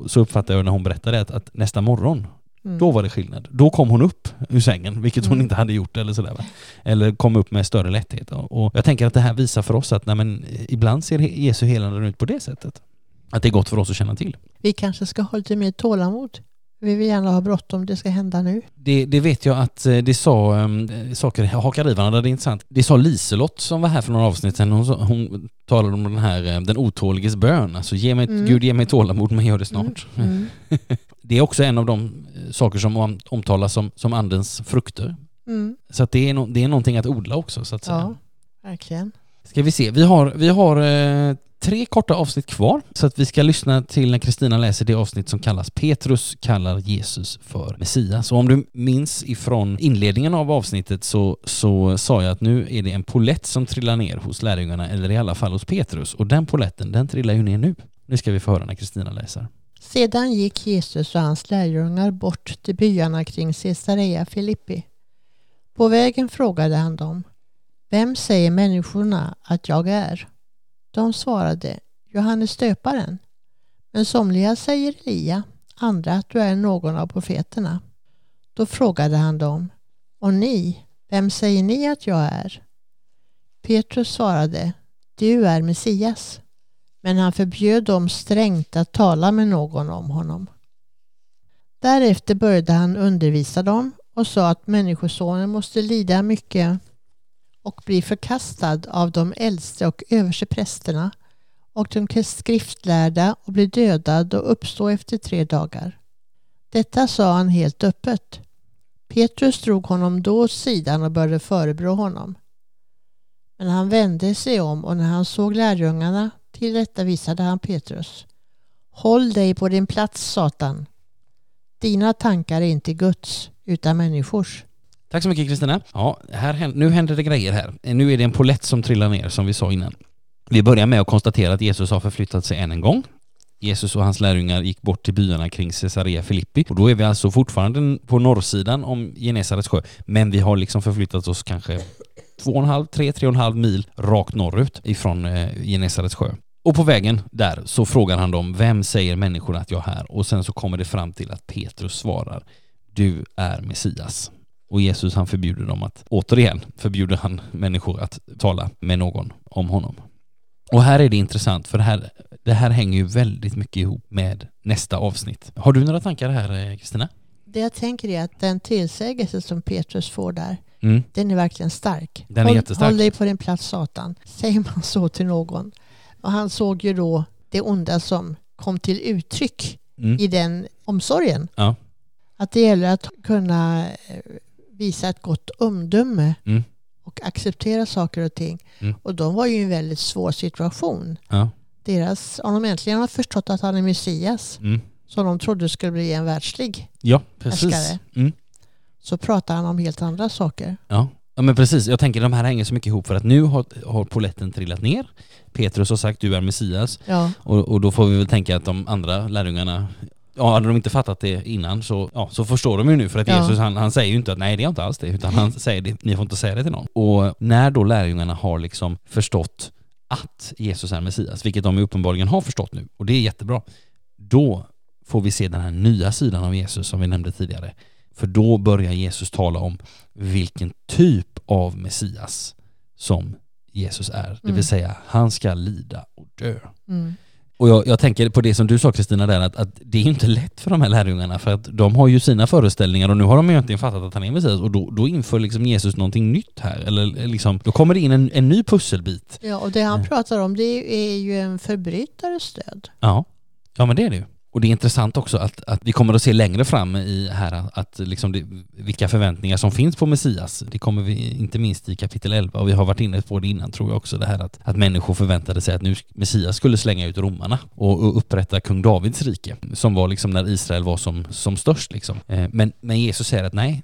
så uppfattade jag när hon berättade att, att nästa morgon Mm. då var det skillnad. Då kom hon upp ur sängen, vilket hon Mm. inte hade gjort eller sådär. Va? Eller kom upp med större lätthet. Och jag tänker att det här visar för oss att nej, men, ibland ser Jesu helande ut på det sättet. Att det är gott för oss att känna till. Vi kanske ska ha lite mer tålamod. Vi vill gärna ha bråttom, det ska hända nu. Det, det vet jag att eh, det sa, um, saker hakar i varandra, det är intressant. Det sa Liselott som var här för några avsnitt sedan, hon, hon talade om den här, eh, den otåliges bön. Alltså ge mig, Mm. Gud ge mig tålamod men gör det snart. Mm. Det är också en av de eh, saker som om, omtalas som, som andens frukter. Mm. Så att det, är no, det är någonting att odla också så att säga. Ja, verkligen. Ska vi se, vi har, vi har eh, tre korta avsnitt kvar så att vi ska lyssna till när Kristina läser det avsnitt som kallas Petrus kallar Jesus för Messias. Och om du minns ifrån inledningen av avsnittet så, så sa jag att nu är det en polett som trillar ner hos lärjungarna eller i alla fall hos Petrus och den poletten den trillar ju ner nu. Nu ska vi få höra när Kristina läser. Sedan gick Jesus och hans lärjungar bort till byarna kring Caesarea Filippi. På vägen frågade han dem, Vem säger människorna att jag är? De svarade, Johannes döparen. Men somliga säger Elia, andra att du är någon av profeterna. Då frågade han dem, Och ni, vem säger ni att jag är? Petrus svarade, Du är Messias. Men han förbjöd dem strängt att tala med någon om honom. Därefter började han undervisa dem och sa att Människosonen måste lida mycket och blir förkastad av de äldste och översteprästerna och de skriftlärda och blir dödad och uppstå efter tre dagar. Detta sa han helt öppet. Petrus drog honom då åt sidan och började förebrå honom. Men han vände sig om och när han såg lärjungarna tillrättavisade han Petrus. Håll dig på din plats Satan. Dina tankar är inte Guds utan människors. Tack så mycket Kristina. Ja, här, nu händer det grejer här. Eh, nu är det en polett som trillar ner som vi sa innan. Vi börjar med att konstatera att Jesus har förflyttat sig än en gång. Jesus och hans lärjungar gick bort till byarna kring Caesarea Filippi och då är vi alltså fortfarande på norrsidan om Genesarets sjö men vi har liksom förflyttat oss kanske två och en halv, tre, tre och en halv mil rakt norrut ifrån eh, Genesarets sjö. Och på vägen där så frågar han dem, vem säger människorna att jag är? här? Och sen så kommer det fram till att Petrus svarar, du är Messias. Och Jesus han förbjuder dem att, återigen förbjuder han människor att tala med någon om honom. Och här är det intressant för det här, det här hänger ju väldigt mycket ihop med nästa avsnitt. Har du några tankar här eh, Kristina? Det jag tänker är att den tillsägelse som Petrus får där, Mm. den är verkligen stark. Den är håll, jättestark. håll dig på din plats Satan. Säger man så till någon. Och han såg ju då det onda som kom till uttryck Mm. i den omsorgen. Ja. Att det gäller att kunna eh, visa ett gott omdöme Mm. och acceptera saker och ting. Mm. Och de var ju i en väldigt svår situation. Ja. Deras, om de äntligen har förstått att han är Messias, Mm. som de trodde skulle bli en världslig Ja, precis. härskare, Mm. så pratar han om helt andra saker. Ja. ja, men precis. Jag tänker de här hänger så mycket ihop för att nu har, har poletten trillat ner. Petrus har sagt du är Messias Ja, och, och då får vi väl tänka att de andra lärjungarna Ja, hade de inte fattat det innan så, ja, så förstår de ju nu för att Ja. Jesus han, han säger ju inte att nej det är inte alls det utan han säger det, ni får inte säga det till någon. Och när då lärjungarna har liksom förstått att Jesus är Messias, vilket de uppenbarligen har förstått nu och det är jättebra, då får vi se den här nya sidan av Jesus som vi nämnde tidigare. För då börjar Jesus tala om vilken typ av Messias som Jesus är. Det vill Mm. säga, han ska lida och dö. mm. Och jag, jag tänker på det som du sa Kristina där, att, att det är ju inte lätt för de här lärjungarna för att de har ju sina föreställningar och nu har de ju egentligen fattat att han är Messias och då, då inför liksom Jesus någonting nytt här. Eller liksom, då kommer det in en, en ny pusselbit. ja och det han Ja. pratar om det är ju en förbrytares död. Ja, ja men det är det ju. Och det är intressant också att, att vi kommer att se längre fram i här att, liksom det, vilka förväntningar som finns på Messias. Det kommer vi inte minst i kapitel 11 och vi har varit inne på det innan tror jag också det här att, att människor förväntade sig att nu Messias skulle slänga ut romarna och, och upprätta kung Davids rike som var liksom när Israel var som, som störst liksom. Eh, men, men Jesus säger att nej,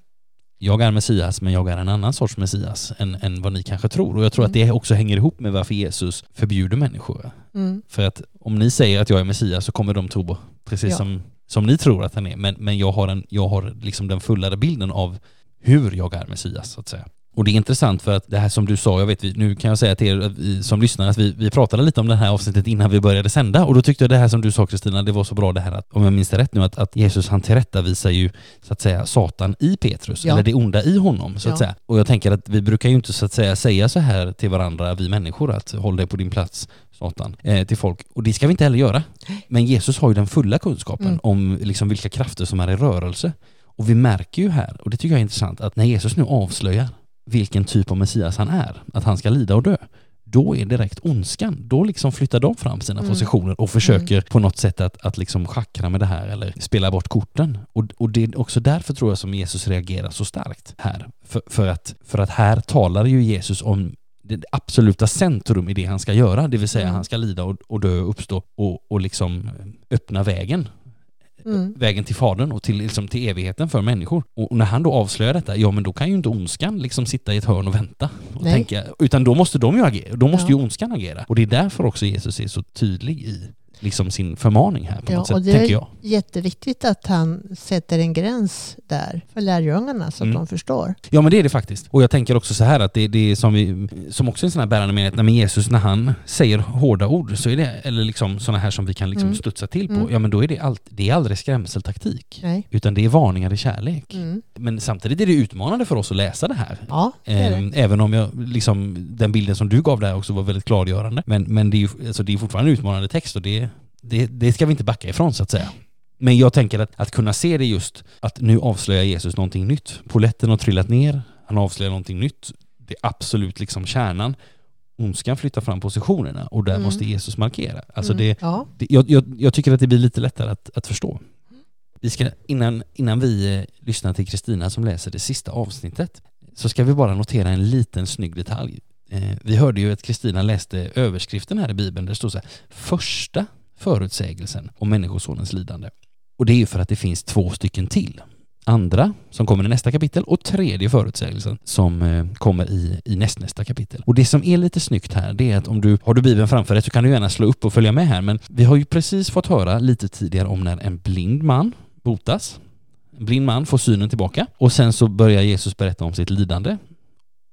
jag är Messias men jag är en annan sorts Messias än, än vad ni kanske tror. Och jag tror att det också hänger ihop med varför Jesus förbjuder människor. Mm. För att om ni säger att jag är Messias så kommer de tro precis Ja. som, som ni tror att han är. Men, men jag har, en, jag har liksom den fullare bilden av hur jag är Messias så att säga. Och det är intressant för att det här som du sa, jag vet, nu kan jag säga till er vi, som lyssnar att vi, vi pratade lite om det här avsnittet innan vi började sända och då tyckte jag det här som du sa Kristina, det var så bra det här att, om jag minns det rätt nu, att, att Jesus han tillrättavisar ju så att säga Satan i Petrus, Ja. eller det onda i honom så att Ja. säga. Och jag tänker att vi brukar ju inte så att säga säga så här till varandra, vi människor, att håll dig på din plats Satan, eh, till folk. Och det ska vi inte heller göra. Men Jesus har ju den fulla kunskapen Mm. om liksom vilka krafter som är i rörelse. Och vi märker ju här, och det tycker jag är intressant, att när Jesus nu avslöjar vilken typ av Messias han är, att han ska lida och dö, då är direkt ondskan, då liksom flyttar de fram sina Mm. positioner och försöker på något sätt att, att liksom schackra med det här eller spela bort korten. Och, och det är också därför tror jag som Jesus reagerar så starkt här. För, för, att, för att här talar ju Jesus om det absoluta centrum i det han ska göra, det vill säga Mm. han ska lida och, och dö och uppstå och, och liksom öppna vägen Mm. vägen till Fadern och till, liksom, till evigheten för människor. Och, och när han då avslöjar detta, ja men då kan ju inte ondskan liksom sitta i ett hörn och vänta. Och Nej. tänka, utan då måste de ju agera, då måste Ja. ju ondskan agera. Och det är därför också Jesus är så tydlig i liksom sin förmaning här på Ja, något och sätt, det tänker är jag. jätteviktigt att han sätter en gräns där för lärjungarna så att Mm. de förstår. Ja men det är det faktiskt. Och jag tänker också så här att det, det är som, vi, som också är en sån här bärande mening, när Jesus när han säger hårda ord så är det, eller liksom såna här som vi kan liksom Mm. studsa till på, Mm. ja men då är det, allt, det är aldrig skrämseltaktik. Nej. Utan det är varningar i kärlek. Mm. Men samtidigt är det utmanande för oss att läsa det här. Ja, det är det. Ehm, Även om jag, liksom, den bilden som du gav där också var väldigt klargörande. Men, men det, är ju, alltså det är fortfarande en utmanande text och det, det, det ska vi inte backa ifrån så att säga. Men jag tänker att, att kunna se det just, att nu avslöjar Jesus någonting nytt. Poletten har trillat ner, han avslöjar någonting nytt. Det är absolut liksom kärnan. Ondskan flyttar fram positionerna och där Mm. måste Jesus markera. Alltså Mm. det, Ja. det, jag, jag, jag tycker att det blir lite lättare att, att förstå. Vi ska, innan, innan vi eh, lyssnar till Kristina som läser det sista avsnittet så ska vi bara notera en liten snygg detalj. Eh, vi hörde ju att Kristina läste överskriften här i Bibeln där det står så här första förutsägelsen om Människosonens lidande. Och det är ju för att det finns två stycken till. Andra som kommer i nästa kapitel och tredje förutsägelsen som eh, kommer i, i nästnästa kapitel. Och det som är lite snyggt här det är att om du har du Bibeln framför dig så kan du gärna slå upp och följa med här men vi har ju precis fått höra lite tidigare om när en blind man botas. En blind man får synen tillbaka och sen så börjar Jesus berätta om sitt lidande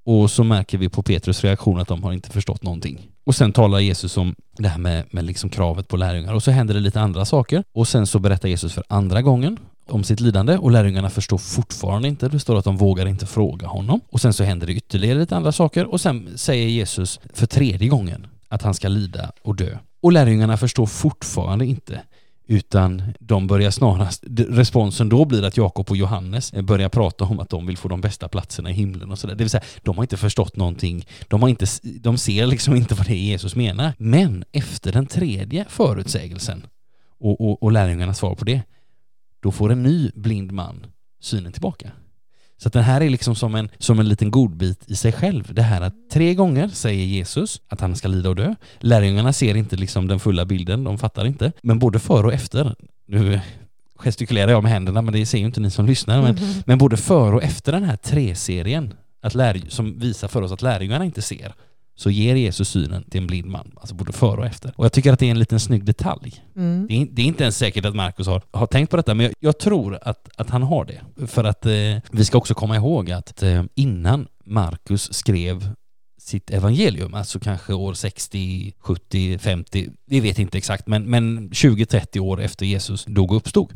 och så märker vi på Petrus reaktion att de har inte förstått någonting. Och sen talar Jesus om det här med, med liksom kravet på lärjungar och så händer det lite andra saker och sen så berättar Jesus för andra gången om sitt lidande och lärjungarna förstår fortfarande inte. Det står att de vågar inte fråga honom. Och sen så händer det ytterligare lite andra saker och sen säger Jesus för tredje gången att han ska lida och dö. Och lärjungarna förstår fortfarande inte utan de börjar snarast, responsen då blir att Jakob och Johannes eh, börjar prata om att de vill få de bästa platserna i himlen och sådär. Det vill säga, de har inte förstått någonting. De, har inte, de ser liksom inte vad det är Jesus menar. Men efter den tredje förutsägelsen och, och, och lärjungarnas svar på det, då får en ny blind man synen tillbaka. Så den här är liksom som en, som en liten godbit i sig själv. Det här att tre gånger säger Jesus att han ska lida och dö. Lärjungarna ser inte liksom den fulla bilden, de fattar inte. Men både före och efter, nu gestikulerar jag med händerna men det ser ju inte ni som lyssnar. Men, Mhm. men både före och efter den här tre-serien att lär, som visar för oss att lärjungarna inte ser så ger Jesus synen till en blind man, alltså både före och efter. Och jag tycker att det är en liten snygg detalj. Mm. Det är, det är inte ens säkert att Markus har, har tänkt på detta, men jag, jag tror att, att han har det. För att eh, vi ska också komma ihåg att eh, innan Markus skrev sitt evangelium, alltså kanske år 60, 70, 50, vi vet inte exakt, men, men 20-30 år efter Jesus dog och uppstod.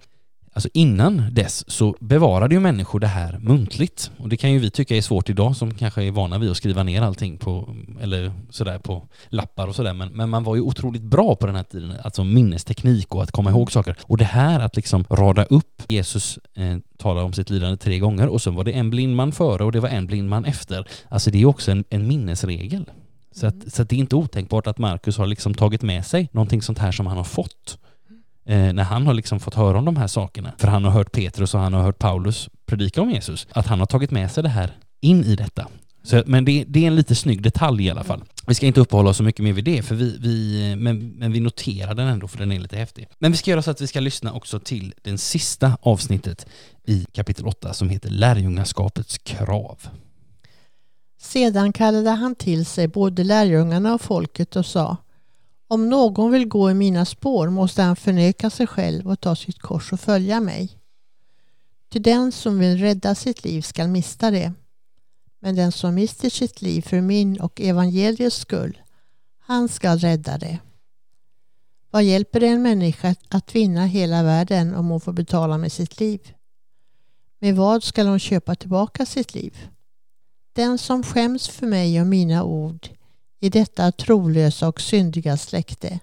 Alltså innan dess så bevarade ju människor det här muntligt. Och det kan ju vi tycka är svårt idag som kanske är vana vid att skriva ner allting på, eller sådär på lappar och sådär. Men, men man var ju otroligt bra på den här tiden, alltså minnesteknik och att komma ihåg saker. Och det här att liksom rada upp, Jesus eh, talar om sitt lidande tre gånger och sen var det en blind man före och det var en blind man efter. Alltså det är också en, en minnesregel. Så, att, så att det är inte otänkbart att Markus har liksom tagit med sig någonting sånt här som han har fått eh, när han har liksom fått höra om de här sakerna. För han har hört Petrus och han har hört Paulus predika om Jesus. Att han har tagit med sig det här in i detta. Så, men det, det är en lite snygg detalj i alla fall. Vi ska inte uppehålla oss så mycket mer vid det, för vi, vi, men, men vi noterar den ändå för den är lite häftig. Men vi ska göra så att vi ska lyssna också till den sista avsnittet i kapitel 8 som heter Lärjungaskapets krav. Sedan kallade han till sig både lärjungarna och folket och sa om någon vill gå i mina spår måste han förneka sig själv och ta sitt kors och följa mig. Till den som vill rädda sitt liv skall mista det. Men den som mister sitt liv för min och evangeliets skull, han skall rädda det. Vad hjälper det en människa att vinna hela världen om hon får betala med sitt liv? Med vad skall hon köpa tillbaka sitt liv? Den som skäms för mig och mina ord i detta trolösa och syndiga släkte,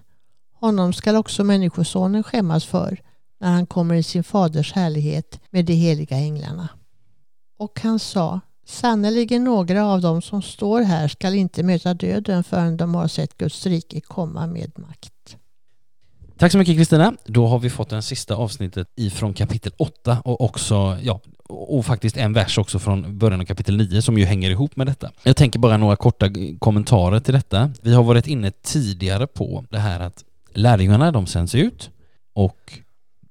honom skall också Människosonen skämmas för när han kommer i sin faders härlighet med de heliga änglarna. Och han sa, sannerligen några av dem som står här skall inte möta döden förrän de har sett Guds rike komma med makt. Tack så mycket Kristina. Då har vi fått det sista avsnittet ifrån kapitel 8 och också, ja, och faktiskt en vers också från början av kapitel 9 som ju hänger ihop med detta. Jag tänker bara några korta kommentarer till detta. Vi har varit inne tidigare på det här att lärjungarna de sänds ut och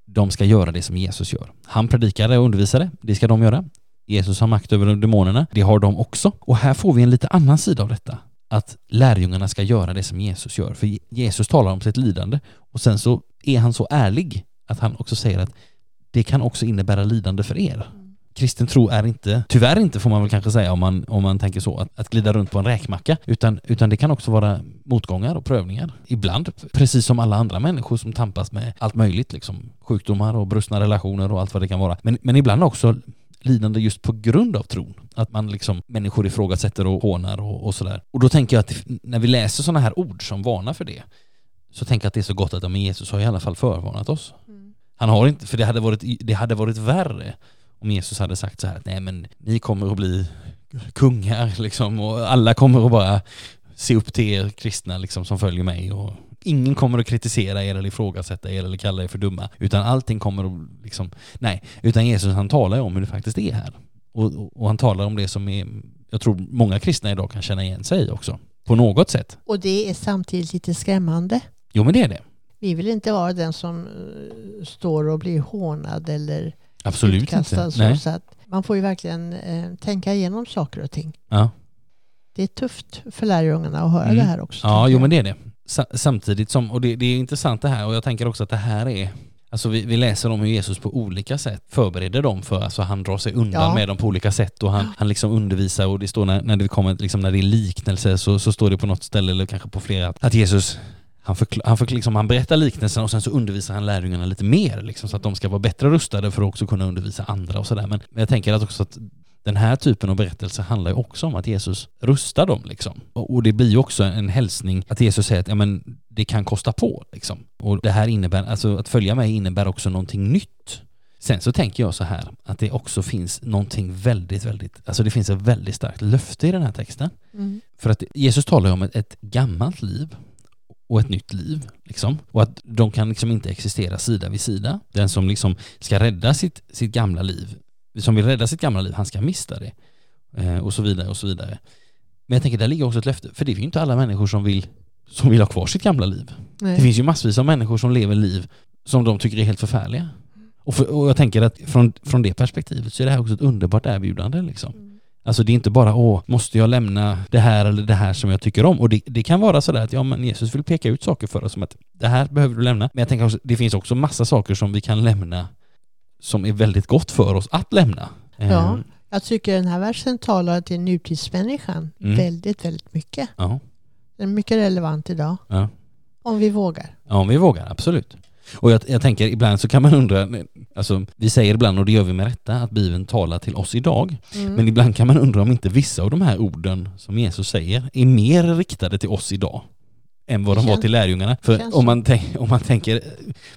de ska göra det som Jesus gör. Han predikade och undervisade, det ska de göra. Jesus har makt över demonerna, det har de också. Och här får vi en lite annan sida av detta. Att lärjungarna ska göra det som Jesus gör. För Jesus talar om sitt lidande och sen så är han så ärlig att han också säger att det kan också innebära lidande för er. Kristen tro är inte, tyvärr inte får man väl kanske säga om man, om man tänker så, att, att glida runt på en räkmacka, utan, utan det kan också vara motgångar och prövningar. Ibland, precis som alla andra människor som tampas med allt möjligt, liksom sjukdomar och brustna relationer och allt vad det kan vara. Men, men ibland också lidande just på grund av tron. Att man liksom, människor ifrågasätter och hånar och, och sådär. Och då tänker jag att när vi läser sådana här ord som varnar för det, så tänker jag att det är så gott att ja, men Jesus har i alla fall förvarnat oss. Han har inte, för det hade varit, det hade varit värre om Jesus hade sagt så här att nej men ni kommer att bli kungar liksom och alla kommer att bara se upp till er kristna liksom som följer mig och ingen kommer att kritisera er eller ifrågasätta er eller kalla er för dumma utan allting kommer att liksom, nej, utan Jesus han talar ju om hur det faktiskt är här och, och, han talar om det som är, jag tror många kristna idag kan känna igen sig också på något sätt. Och det är samtidigt lite skrämmande. Jo men det är det. Vi vill inte vara den som eh, står och blir hånad eller Absolut utkastad. inte. Nej. så att man får ju verkligen eh, tänka igenom saker och ting. Ja. Det är tufft för lärjungarna att höra Mm. det här också. Ja, jo jag. men det är det. Sa- Samtidigt som, och det, det är intressant det här och jag tänker också att det här är Alltså vi, vi läser om hur Jesus på olika sätt förbereder dem för, alltså han drar sig undan Ja. med dem på olika sätt och han, han liksom undervisar och det står när, när det kommer, liksom när det är liknelse så, så står det på något ställe eller kanske på flera att Jesus han, förkl- han, förkl- liksom, han berättar liknelsen och sen så undervisar han lärjungarna lite mer liksom, så att de ska vara bättre rustade för att också kunna undervisa andra och sådär. Men, men jag tänker att också att den här typen av berättelse handlar ju också om att Jesus rustar dem liksom. Och, och det blir ju också en hälsning att Jesus säger att ja, men, det kan kosta på liksom. Och det här innebär, alltså att följa mig innebär också någonting nytt. Sen så tänker jag så här att det också finns någonting väldigt, väldigt, alltså det finns ett väldigt starkt löfte i den här texten. Mm. För att Jesus talar ju om ett, ett gammalt liv och ett nytt liv. Liksom. Och att de kan liksom inte existera sida vid sida. Den som liksom ska rädda sitt, sitt gamla liv, som vill rädda sitt gamla liv, han ska mista det. Eh, och så vidare och så vidare. Men jag tänker, där ligger också ett löfte, för det är ju inte alla människor som vill, som vill ha kvar sitt gamla liv. Nej. Det finns ju massvis av människor som lever liv som de tycker är helt förfärliga. Och, för, och jag tänker att från, från det perspektivet så är det här också ett underbart erbjudande liksom. Alltså det är inte bara åh, måste jag lämna det här eller det här som jag tycker om? Och det, det kan vara sådär att ja men Jesus vill peka ut saker för oss som att det här behöver du lämna. Men jag tänker också, det finns också massa saker som vi kan lämna som är väldigt gott för oss att lämna. Ja. Eh, Jag tycker den här versen talar till nutidsmänniskan Mm. väldigt, väldigt mycket. ja, Den är mycket relevant idag. ja. Om vi vågar. Ja, om vi vågar, absolut. Och jag, jag tänker ibland så kan man undra, alltså vi säger ibland och det gör vi med rätta att Bibeln talar till oss idag. Mm. Men ibland kan man undra om inte vissa av de här orden som Jesus säger är mer riktade till oss idag än vad de var till lärjungarna. För om man, tänk, om man tänker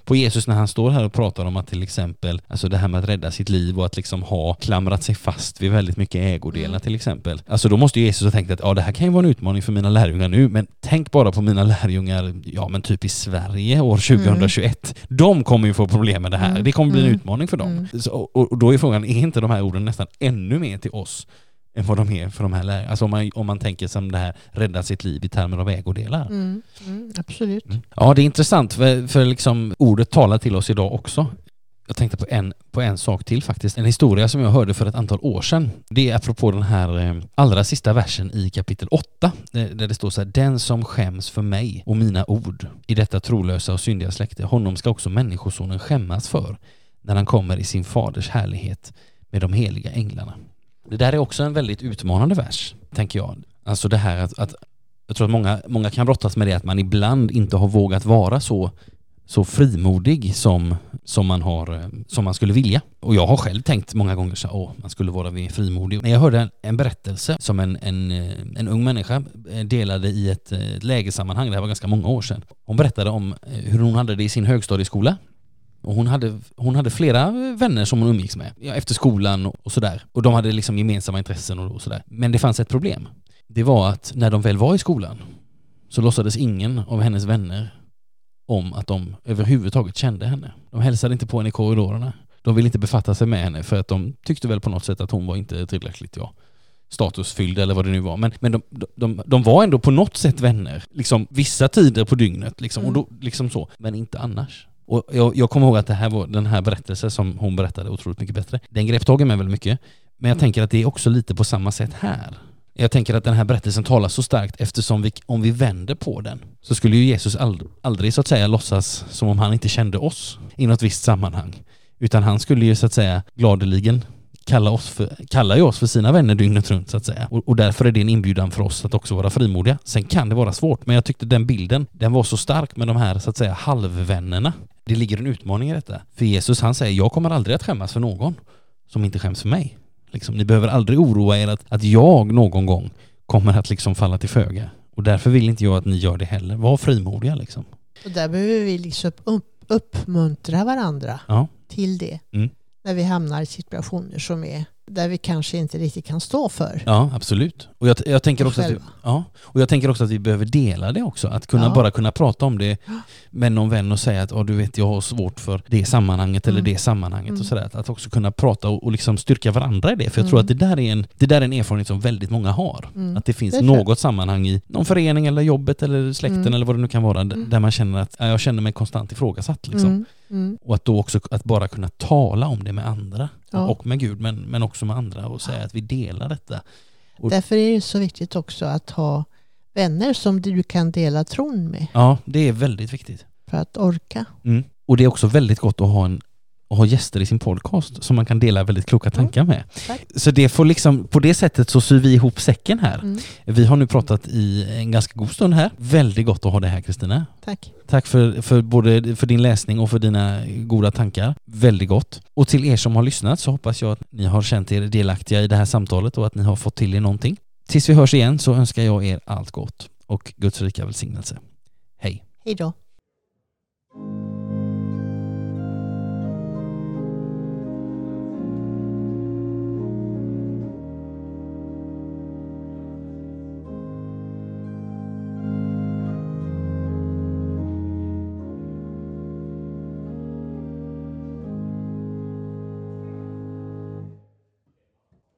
på Jesus när han står här och pratar om att till exempel, alltså det här med att rädda sitt liv och att liksom ha klamrat sig fast vid väldigt mycket ägodelar Mm. till exempel. Alltså då måste Jesus ha tänkt att ja det här kan ju vara en utmaning för mina lärjungar nu, men tänk bara på mina lärjungar, ja men typ i Sverige år 2021. De kommer ju få problem med det här. Mm. Det kommer bli en Mm. utmaning för dem. Mm. Så, och, och då är frågan, är inte de här orden nästan ännu mer till oss än vad de är för de här lärarna? Alltså om man, om man tänker som det här rädda sitt liv i termer av ägodelar. Mm. Mm. Absolut. Mm. Ja, det är intressant för, för liksom ordet talar till oss idag också. Jag tänkte på en, på en sak till faktiskt. En historia som jag hörde för ett antal år sedan. Det är apropå den här eh, allra sista versen i kapitel 8. Där, där det står så här. Den som skäms för mig och mina ord i detta trolösa och syndiga släkte, honom ska också människosonen skämmas för när han kommer i sin faders härlighet med de heliga änglarna. Det där är också en väldigt utmanande vers, tänker jag. Alltså det här att, att jag tror att många, många kan brottas med det att man ibland inte har vågat vara så, så frimodig som, som, man har, som man skulle vilja. Och jag har själv tänkt många gånger så åh, man skulle vara mer frimodig. Men jag hörde en, en berättelse som en, en, eh, en ung människa eh, delade i ett, eh, ett lägessammanhang, det här var ganska många år sedan. Hon berättade om hur hon hade det i sin högstadieskola. Och hon hade, hon hade flera vänner som hon umgicks med ja, efter skolan och, och sådär. Och de hade liksom gemensamma intressen och, och sådär. Men det fanns ett problem. Det var att när de väl var i skolan så låtsades ingen av hennes vänner om att de överhuvudtaget kände henne. De hälsade inte på henne i korridorerna. De ville inte befatta sig med henne för att de tyckte väl på något sätt att hon var inte tillräckligt ja, statusfylld eller vad det nu var. Men, men de, de, de, var ändå på något sätt vänner. Liksom vissa tider på dygnet liksom, och då, liksom så. Men inte annars. Och jag, jag kommer ihåg att det här var, den här berättelsen som hon berättade otroligt mycket bättre. Den grep tag i mig väldigt mycket. Men jag tänker att det är också lite på samma sätt här. Jag tänker att den här berättelsen talar så starkt eftersom vi, om vi vänder på den så skulle ju Jesus aldrig, aldrig så att säga låtsas som om han inte kände oss i något visst sammanhang. Utan han skulle ju så att säga gladeligen kalla, oss för, kalla ju oss för sina vänner dygnet runt så att säga. Och, och därför är det en inbjudan för oss att också vara frimodiga. Sen kan det vara svårt, men jag tyckte den bilden, den var så stark med de här så att säga halvvännerna. Det ligger en utmaning i detta. För Jesus han säger, jag kommer aldrig att skämmas för någon som inte skäms för mig. Liksom, ni behöver aldrig oroa er att, att jag någon gång kommer att liksom falla till föga. Och därför vill inte jag att ni gör det heller. Var frimodiga liksom. Och där behöver vi liksom upp, uppmuntra varandra Ja. till det. Mm. När vi hamnar i situationer som är där vi kanske inte riktigt kan stå för. Ja, absolut. Och jag, jag, tänker också att vi, ja, och jag tänker också att vi behöver dela det också. Att kunna Ja. bara kunna prata om det med någon vän och säga att "Ja, du vet jag har svårt för det sammanhanget eller Mm. det sammanhanget Mm. och sådär. Att, att också kunna prata och, och liksom styrka varandra i det. För jag tror Mm. att det där, är en, det där är en erfarenhet som väldigt många har. Mm. Att det finns Det tror något sammanhang i någon förening eller jobbet eller släkten Mm. eller vad det nu kan vara Mm. där man känner att "Ja, jag känner mig konstant ifrågasatt. Liksom. Mm. Och att då också att bara kunna tala om det med andra. Ja. Och med Gud men, men också med andra och säga att vi delar detta. Och- Därför är det så viktigt också att ha vänner som du kan dela tron med Ja, det är väldigt viktigt. för att orka. Mm. Och det är också väldigt gott att ha, en, att ha gäster i sin podcast som man kan dela väldigt kloka tankar med. tack. Så det får liksom, på det sättet så syr vi ihop säcken här. Mm. Vi har nu pratat i en ganska god stund här. Väldigt gott att ha det här Kristina. Tack. Tack för, för både för din läsning och för dina goda tankar. Väldigt gott. Och till er som har lyssnat så hoppas jag att ni har känt er delaktiga i det här samtalet och att ni har fått till er någonting. Tills vi hörs igen så önskar jag er allt gott och Guds rika välsignelse. Hej! Hej då.